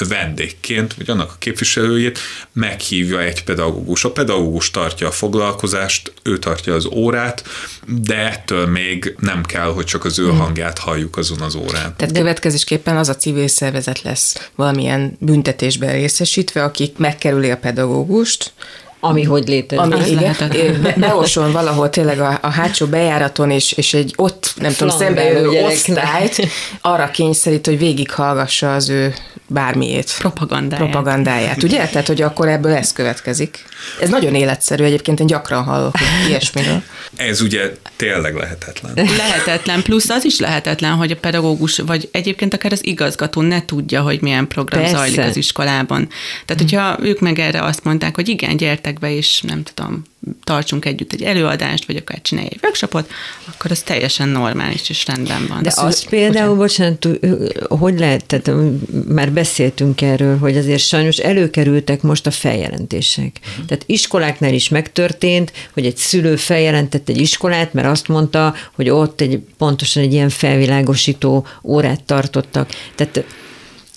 vendégként, vagy annak a képviselőjét meghívja egy pedagógus. A pedagógus tartja a foglalkozást, ő tartja az órát, de ettől még nem kell, hogy csak az ő hmm. hangját halljuk azon az órán. Tehát következésképpen az a civil szervezet lesz valamilyen büntetésben részesítve, aki megkerüli a pedagógust, ami hogy létezik. Ami, igen, be, beoson valahol tényleg a, a hátsó bejáraton, és, és egy ott, nem tudom, szembeülő osztályt arra kényszerít, hogy végighallgassa az ő bármiét. Propagandáját. Propagandáját, ugye? Tehát, hogy akkor ebből ez következik. Ez nagyon életszerű, egyébként én gyakran hallok ilyesmiről. Ez ugye tényleg lehetetlen. Lehetetlen, plusz az is lehetetlen, hogy a pedagógus, vagy egyébként akár az igazgató ne tudja, hogy milyen program Persze. zajlik az iskolában. Tehát, hogyha ők meg erre azt mondták, hogy igen, gyertek be, és nem tudom, tartsunk együtt egy előadást, vagy akár csinálj egy workshopot, akkor az teljesen normális és rendben van. De az például, bocsánat, hogy lehet, tehát már beszéltünk erről, hogy azért sajnos előkerültek most a feljelentések. Uh-huh. Tehát iskoláknál is megtörtént, hogy egy szülő feljelentett egy iskolát, mert azt mondta, hogy ott egy pontosan egy ilyen felvilágosító órát tartottak. Tehát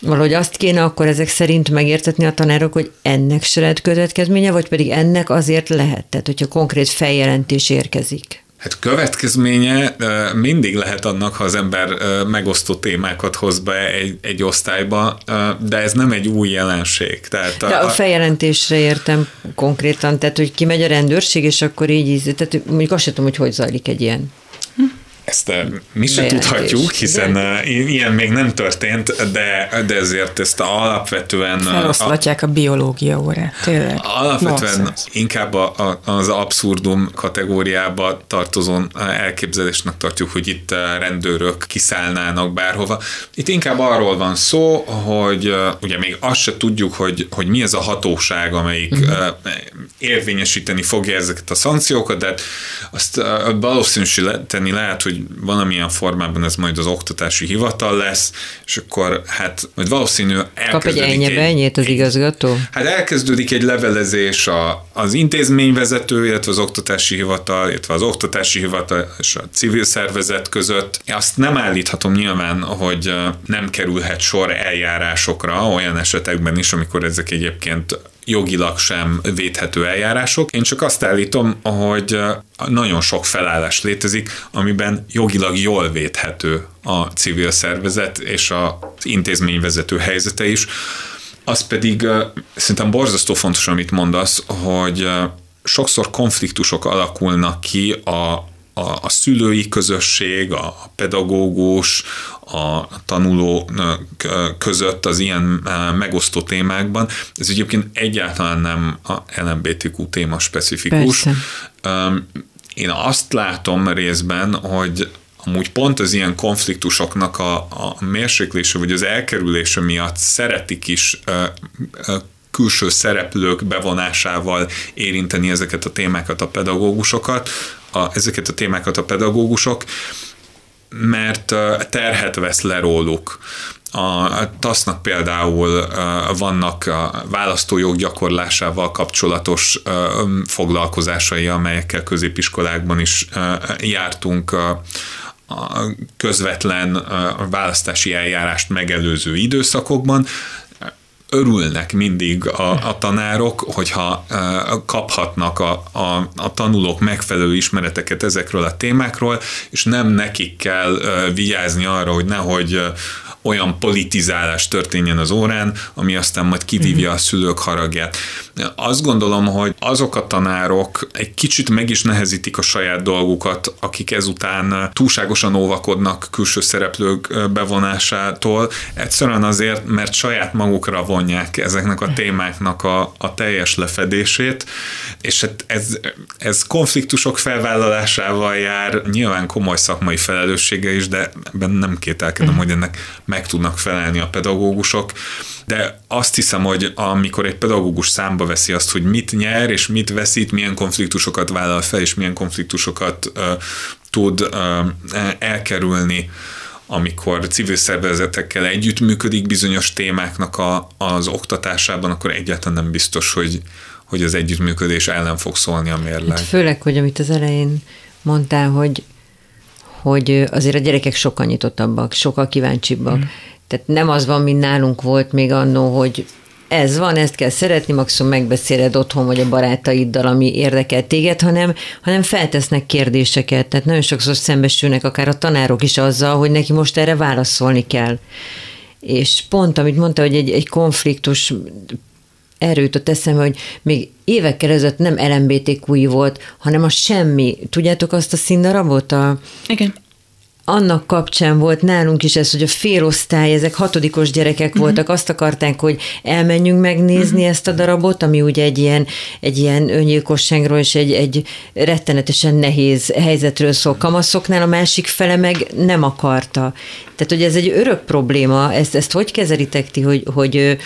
valahogy azt kéne akkor ezek szerint megértetni a tanárok, hogy ennek se lehet következménye, vagy pedig ennek azért lehet, tehát hogyha konkrét feljelentés érkezik. Hát következménye mindig lehet annak, ha az ember megosztó témákat hoz be egy, egy osztályba, de ez nem egy új jelenség. Tehát a, de a feljelentésre értem konkrétan, tehát hogy kimegy a rendőrség, és akkor így íz, tehát mondjuk azt sem tudom, hogy hogy zajlik egy ilyen. Ezt eh, mi sem tudhatjuk, hiszen de? Eh, ilyen még nem történt, de, de ezért ezt alapvetően... Eh, Feloszlatják a, a biológia órát, tényleg. Alapvetően Nonsense. inkább a, a, az abszurdum kategóriába tartozó elképzelésnek tartjuk, hogy itt rendőrök kiszállnának bárhova. Itt inkább arról van szó, hogy ugye még azt se tudjuk, hogy, hogy mi ez a hatóság, amelyik uh-huh. érvényesíteni fogja ezeket a szankciókat, de azt valószínűsíteni lehet, hogy hogy valamilyen formában ez majd az oktatási hivatal lesz, és akkor hát majd valószínű Kap egy ennyi az igazgató? Hát elkezdődik egy levelezés a, az intézményvezető, illetve az oktatási hivatal, illetve az oktatási hivatal és a civil szervezet között. Azt nem állíthatom nyilván, hogy nem kerülhet sor eljárásokra olyan esetekben is, amikor ezek egyébként jogilag sem védhető eljárások. Én csak azt állítom, hogy nagyon sok felállás létezik, amiben jogilag jól védhető a civil szervezet és az intézményvezető helyzete is. Az pedig szerintem borzasztó fontos, amit mondasz, hogy sokszor konfliktusok alakulnak ki a a, a szülői közösség, a pedagógus, a tanuló között az ilyen megosztó témákban. Ez egyébként egyáltalán nem a LMBTQ téma specifikus. Persze. Én azt látom részben, hogy amúgy pont az ilyen konfliktusoknak a, a mérséklése vagy az elkerülése miatt szeretik is külső szereplők bevonásával érinteni ezeket a témákat a pedagógusokat, a, ezeket a témákat a pedagógusok, mert terhet vesz le róluk. A TASZ-nak például vannak választójog gyakorlásával kapcsolatos foglalkozásai, amelyekkel középiskolákban is jártunk a közvetlen választási eljárást megelőző időszakokban, örülnek mindig a, a tanárok, hogyha kaphatnak a, a, a tanulók megfelelő ismereteket ezekről a témákról, és nem nekik kell vigyázni arra, hogy nehogy olyan politizálás történjen az órán, ami aztán majd kivívja a szülők haragját. Azt gondolom, hogy azok a tanárok egy kicsit meg is nehezítik a saját dolgukat, akik ezután túlságosan óvakodnak külső szereplők bevonásától, egyszerűen azért, mert saját magukra vonják ezeknek a témáknak a, a teljes lefedését, és hát ez, ez konfliktusok felvállalásával jár, nyilván komoly szakmai felelőssége is, de ebben nem kételkedem, hogy ennek meg tudnak felelni a pedagógusok, de azt hiszem, hogy amikor egy pedagógus számba veszi azt, hogy mit nyer és mit veszít, milyen konfliktusokat vállal fel, és milyen konfliktusokat uh, tud uh, elkerülni amikor civil szervezetekkel együttműködik bizonyos témáknak a, az oktatásában, akkor egyáltalán nem biztos, hogy, hogy az együttműködés ellen fog szólni a mérleg. Hát főleg, hogy amit az elején mondtál, hogy, hogy azért a gyerekek sokkal nyitottabbak, sokkal kíváncsibbak. Mm. Tehát nem az van, mint nálunk volt még annó, hogy ez van, ezt kell szeretni, maximum megbeszéled otthon vagy a barátaiddal, ami érdekel téged, hanem, hanem feltesznek kérdéseket. Tehát nagyon sokszor szembesülnek akár a tanárok is azzal, hogy neki most erre válaszolni kell. És pont, amit mondta, hogy egy, egy konfliktus erről jutott eszembe, hogy még évekkel ezelőtt nem LMBTQI volt, hanem a semmi. Tudjátok azt a színdarabot? A, Igen annak kapcsán volt nálunk is ez, hogy a félosztály, ezek hatodikos gyerekek uh-huh. voltak, azt akarták, hogy elmenjünk megnézni uh-huh. ezt a darabot, ami ugye egy ilyen, egy ilyen öngyilkosságról és egy, egy rettenetesen nehéz helyzetről szól kamaszoknál, a másik fele meg nem akarta. Tehát, hogy ez egy örök probléma, ezt, ezt hogy kezelitek ti, hogy, hogy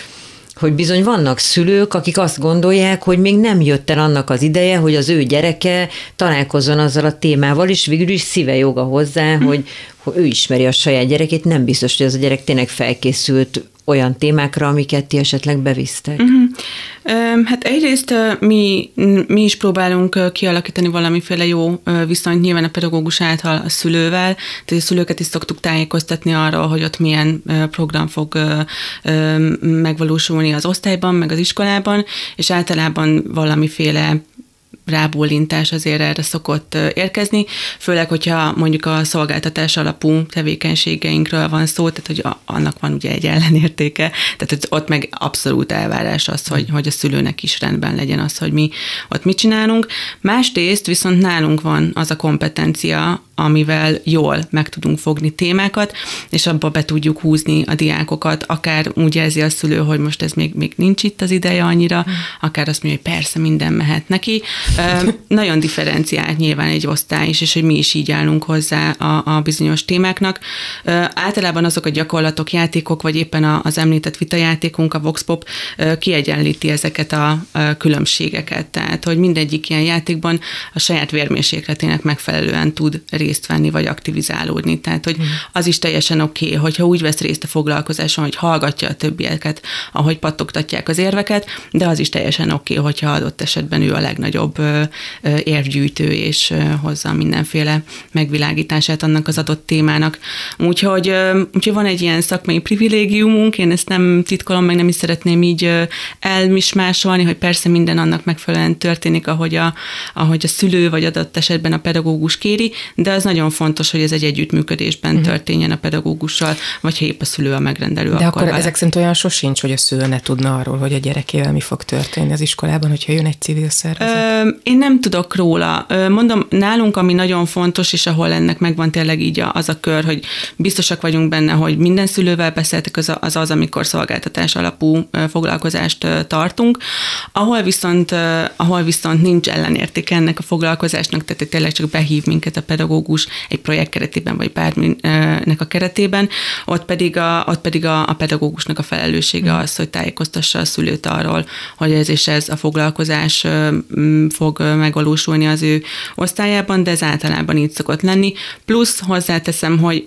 hogy bizony vannak szülők, akik azt gondolják, hogy még nem jött el annak az ideje, hogy az ő gyereke találkozzon azzal a témával, és végül is szíve joga hozzá, mm. hogy, hogy ő ismeri a saját gyerekét, nem biztos, hogy az a gyerek tényleg felkészült olyan témákra, amiket ti esetleg bevisztek? Uh-huh. Hát egyrészt mi, mi is próbálunk kialakítani valamiféle jó viszonyt nyilván a pedagógus által a szülővel, tehát a szülőket is szoktuk tájékoztatni arról, hogy ott milyen program fog megvalósulni az osztályban, meg az iskolában, és általában valamiféle rábólintás azért erre szokott érkezni, főleg, hogyha mondjuk a szolgáltatás alapú tevékenységeinkről van szó, tehát hogy annak van ugye egy ellenértéke, tehát ott meg abszolút elvárás az, hogy, hogy a szülőnek is rendben legyen az, hogy mi ott mit csinálunk. Másrészt viszont nálunk van az a kompetencia, amivel jól meg tudunk fogni témákat, és abba be tudjuk húzni a diákokat, akár úgy érzi a szülő, hogy most ez még, még nincs itt az ideje annyira, akár azt mondja, hogy persze minden mehet neki. Nagyon differenciált nyilván egy osztály is, és hogy mi is így állunk hozzá a, a bizonyos témáknak. Általában azok a gyakorlatok, játékok, vagy éppen az említett vitajátékunk, a Voxpop kiegyenlíti ezeket a különbségeket. Tehát, hogy mindegyik ilyen játékban a saját vérmérsékletének megfelelően tud részt venni, vagy aktivizálódni. Tehát, hogy az is teljesen oké, okay, hogyha úgy vesz részt a foglalkozáson, hogy hallgatja a többieket, ahogy pattogtatják az érveket, de az is teljesen oké, okay, hogyha adott esetben ő a legnagyobb érvgyűjtő, és hozza mindenféle megvilágítását annak az adott témának. Úgyhogy, úgyhogy van egy ilyen szakmai privilégiumunk, én ezt nem titkolom, meg nem is szeretném így elmismásolni, hogy persze minden annak megfelelően történik, ahogy a, ahogy a szülő, vagy adott esetben a pedagógus kéri, de az nagyon fontos, hogy ez egy együttműködésben uh-huh. történjen a pedagógussal, vagy ha épp a szülő a megrendelő. De akkor, akkor vele. ezek szerint olyan sosincs, hogy a szülő ne tudna arról, hogy a gyerekével mi fog történni az iskolában, hogyha jön egy civil szervezet? Ö, én nem tudok róla. Mondom, nálunk, ami nagyon fontos, és ahol ennek megvan tényleg így az a kör, hogy biztosak vagyunk benne, hogy minden szülővel beszéltek, az az, az amikor szolgáltatás alapú foglalkozást tartunk. Ahol viszont, ahol viszont nincs ellenérték ennek a foglalkozásnak, tehát tényleg csak behív minket a pedagógus egy projekt keretében, vagy bárminek a keretében, ott pedig a, ott pedig a, a pedagógusnak a felelőssége az, hogy tájékoztassa a szülőt arról, hogy ez és ez a foglalkozás fog megvalósulni az ő osztályában, de ez általában így szokott lenni. Plusz hozzáteszem, hogy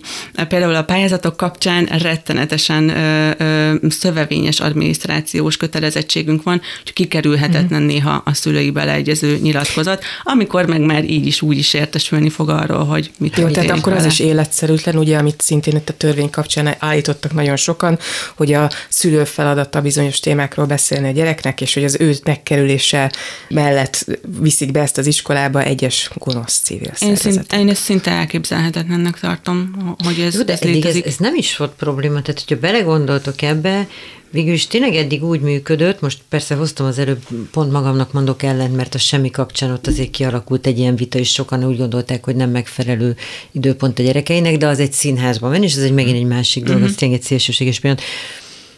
például a pályázatok kapcsán rettenetesen ö, ö, szövevényes adminisztrációs kötelezettségünk van, hogy kikerülhetetlen mm. néha a szülői beleegyező nyilatkozat, amikor meg már így is úgy is értesülni fog arról, hogy mit Jó, tehát akkor vele. az is életszerűtlen, ugye, amit szintén itt a törvény kapcsán állítottak nagyon sokan, hogy a szülő feladata bizonyos témákról beszélni a gyereknek, és hogy az ő megkerülése mellett viszik be ezt az iskolába egyes gonosz civil én, szint, én ezt szinte elképzelhetetlennek tartom, hogy ez, Jó, de ez létezik. Ez, ez nem is volt probléma, tehát hogyha belegondoltok ebbe, Végül is tényleg eddig úgy működött, most persze hoztam az előbb, pont magamnak mondok ellent, mert a semmi kapcsán ott azért kialakult egy ilyen vita, és sokan úgy gondolták, hogy nem megfelelő időpont a gyerekeinek, de az egy színházban van, és ez egy megint egy másik dolog, ez tényleg egy szélsőséges pillanat.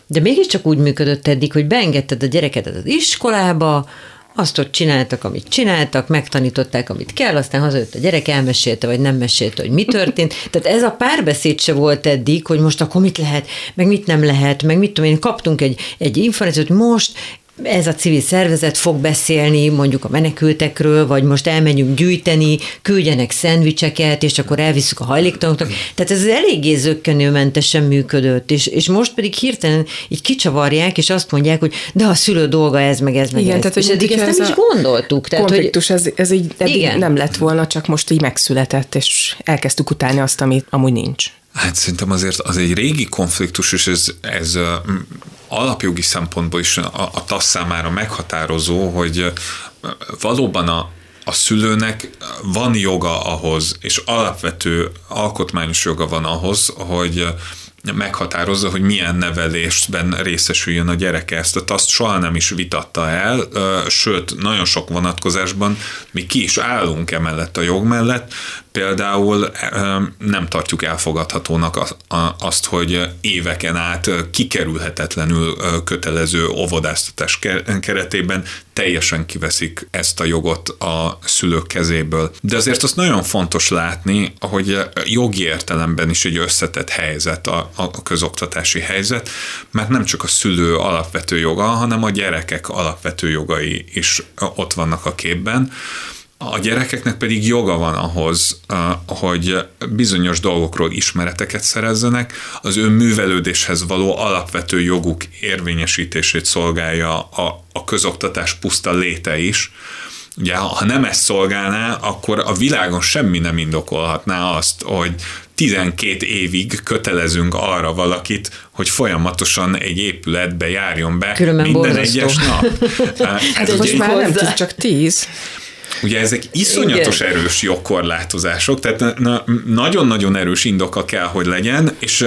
De mégiscsak úgy működött eddig, hogy beengedted a gyerekedet az iskolába, azt ott csináltak, amit csináltak, megtanították, amit kell, aztán hazajött a gyerek, elmesélte, vagy nem mesélte, hogy mi történt. (laughs) Tehát ez a párbeszéd se volt eddig, hogy most akkor mit lehet, meg mit nem lehet, meg mit tudom én, kaptunk egy, egy információt, most ez a civil szervezet fog beszélni mondjuk a menekültekről, vagy most elmegyünk gyűjteni, küldjenek szendvicseket, és akkor elviszük a hajléktalanoknak. Tehát ez eléggé zöggenőmentesen működött, és, és most pedig hirtelen így kicsavarják, és azt mondják, hogy de a szülő dolga ez, meg ez, meg Igen, ez. tehát, és hogy eddig ezt ez nem is a gondoltuk. Tehát, hogy, konfliktus, ez, ez így eddig Igen. nem lett volna, csak most így megszületett, és elkezdtük utálni azt, amit amúgy nincs. Hát szerintem azért az egy régi konfliktus, és ez, ez alapjogi szempontból is a, a TASZ számára meghatározó, hogy valóban a, a szülőnek van joga ahhoz, és alapvető alkotmányos joga van ahhoz, hogy meghatározza, hogy milyen nevelésben részesüljön a gyereke. Ezt a TASZ soha nem is vitatta el, sőt, nagyon sok vonatkozásban mi ki is állunk emellett a jog mellett, például ö, nem tartjuk elfogadhatónak azt, hogy éveken át kikerülhetetlenül kötelező óvodáztatás ke- keretében teljesen kiveszik ezt a jogot a szülők kezéből. De azért azt nagyon fontos látni, hogy jogi értelemben is egy összetett helyzet a, a közoktatási helyzet, mert nem csak a szülő alapvető joga, hanem a gyerekek alapvető jogai is ott vannak a képben. A gyerekeknek pedig joga van ahhoz, hogy bizonyos dolgokról ismereteket szerezzenek, az ő művelődéshez való alapvető joguk érvényesítését szolgálja a, a közoktatás puszta léte is. Ugye, ha nem ezt szolgálná, akkor a világon semmi nem indokolhatná azt, hogy 12 évig kötelezünk arra valakit, hogy folyamatosan egy épületbe járjon be Különben minden borzasztó. egyes nap. (laughs) Hát Ez most már nem tíz, csak tíz. Ugye ezek iszonyatos Igen. erős jogkorlátozások, tehát na- na- nagyon-nagyon erős indoka kell, hogy legyen, és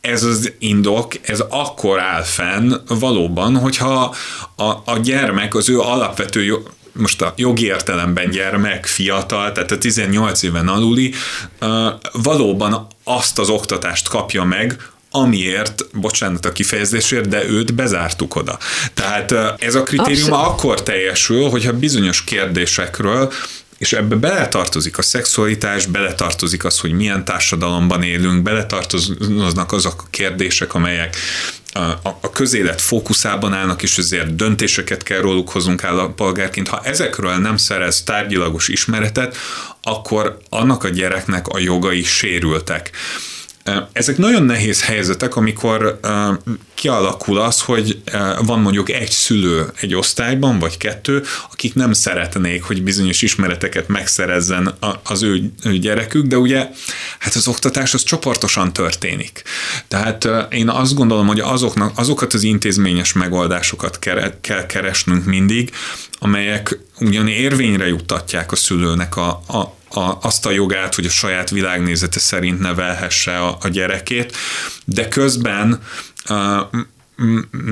ez az indok, ez akkor áll fenn valóban, hogyha a, a gyermek az ő alapvető jo- most a jogi értelemben gyermek, fiatal, tehát a 18 éven aluli, valóban azt az oktatást kapja meg, amiért, bocsánat a kifejezésért, de őt bezártuk oda. Tehát ez a kritérium Abszolút. akkor teljesül, hogyha bizonyos kérdésekről és ebbe beletartozik a szexualitás, beletartozik az, hogy milyen társadalomban élünk, beletartoznak azok a kérdések, amelyek a, a, a közélet fókuszában állnak, és ezért döntéseket kell róluk hozunk állampolgárként. Ha ezekről nem szerez tárgyilagos ismeretet, akkor annak a gyereknek a jogai sérültek. Ezek nagyon nehéz helyzetek, amikor kialakul az, hogy van mondjuk egy szülő egy osztályban, vagy kettő, akik nem szeretnék, hogy bizonyos ismereteket megszerezzen az ő, gyerekük, de ugye hát az oktatás az csoportosan történik. Tehát én azt gondolom, hogy azoknak, azokat az intézményes megoldásokat kell keresnünk mindig, amelyek ugyan érvényre juttatják a szülőnek a, a a, azt a jogát, hogy a saját világnézete szerint nevelhesse a, a gyerekét, de közben uh,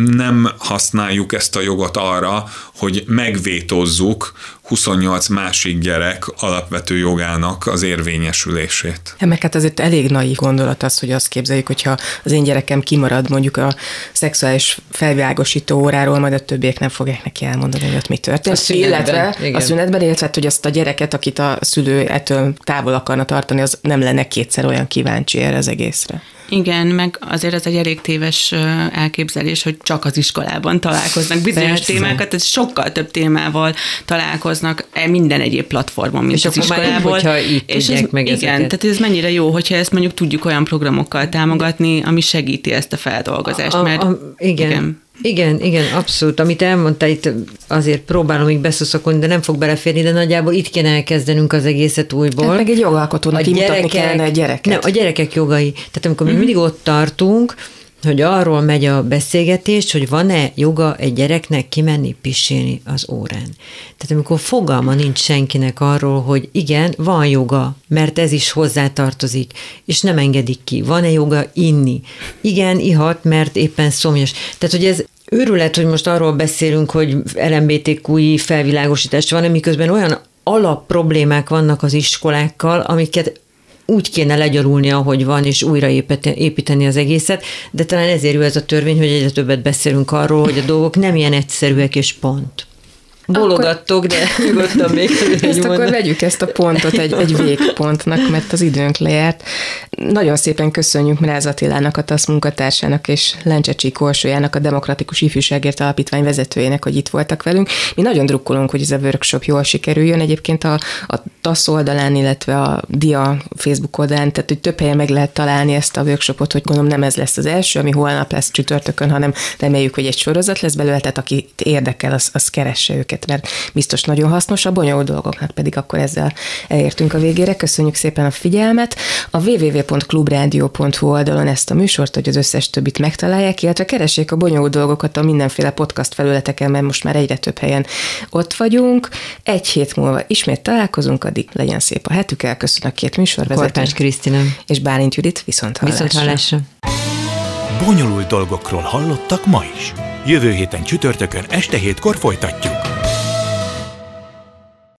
nem használjuk ezt a jogot arra, hogy megvétozzuk 28 másik gyerek alapvető jogának az érvényesülését. Hát meg hát azért elég naív gondolat az, hogy azt képzeljük, hogyha az én gyerekem kimarad mondjuk a szexuális felvilágosító óráról, majd a többiek nem fogják neki elmondani, hogy ott mi történt. A szünetben, illetve igen. a szünetben, illetve hát, hogy azt a gyereket, akit a szülő ettől távol akarna tartani, az nem lenne kétszer olyan kíváncsi erre az egészre. Igen, meg azért ez egy elég téves elképzelés, hogy csak az iskolában találkoznak bizonyos Persze. témákat, tehát sokkal több témával találkoznak e minden egyéb platformon, mint És az akkor már iskolából. hogyha így és ez, meg Igen, ezeket. tehát ez mennyire jó, hogyha ezt mondjuk tudjuk olyan programokkal támogatni, ami segíti ezt a feldolgozást, A- mert a, igen. igen. Igen, igen, abszolút. Amit elmondta itt, azért próbálom még beszuszakolni, de nem fog beleférni, de nagyjából itt kéne elkezdenünk az egészet újból. Hát meg egy jogalkotónak kimutatni kellene a gyereket. Nem, a gyerekek jogai. Tehát amikor mi mindig ott tartunk, hogy arról megy a beszélgetés, hogy van-e joga egy gyereknek kimenni pisilni az órán. Tehát amikor fogalma nincs senkinek arról, hogy igen, van joga, mert ez is hozzátartozik, és nem engedik ki. Van-e joga inni? Igen, ihat, mert éppen szomjas. Tehát, hogy ez őrület, hogy most arról beszélünk, hogy LMBTQI felvilágosítás van, miközben olyan alap problémák vannak az iskolákkal, amiket úgy kéne legyalulni, ahogy van, és újra épete- építeni az egészet, de talán ezért jó ez a törvény, hogy egyre többet beszélünk arról, hogy a dolgok nem ilyen egyszerűek, és pont. Bologattok, de nyugodtan még (laughs) Ezt nyugodtan. akkor vegyük ezt a pontot egy, egy végpontnak, mert az időnk lejárt. nagyon szépen köszönjük Mráz Attilának, a TASZ munkatársának és Lencsecsi Korsójának, a Demokratikus Ifjúságért Alapítvány vezetőjének, hogy itt voltak velünk. Mi nagyon drukkolunk, hogy ez a workshop jól sikerüljön. Egyébként a, a TASZ oldalán, illetve a DIA Facebook oldalán, tehát hogy több helyen meg lehet találni ezt a workshopot, hogy gondolom nem ez lesz az első, ami holnap lesz csütörtökön, hanem reméljük, hogy egy sorozat lesz belőle, tehát aki érdekel, az, az keresse őket, mert biztos nagyon hasznos, a bonyolult dolgoknak pedig akkor ezzel elértünk a végére. Köszönjük szépen a figyelmet. A www.clubradio.hu oldalon ezt a műsort, hogy az összes többit megtalálják, illetve keressék a bonyolult dolgokat a mindenféle podcast felületeken, mert most már egyre több helyen ott vagyunk. Egy hét múlva ismét találkozunk, addig legyen szép a hetük, elköszönök két műsorvezető. Korpás Krisztina. És Bálint Judit viszont hallásra. Viszont hallásra. Bonyolult dolgokról hallottak ma is. Jövő héten csütörtökön este hétkor folytatjuk.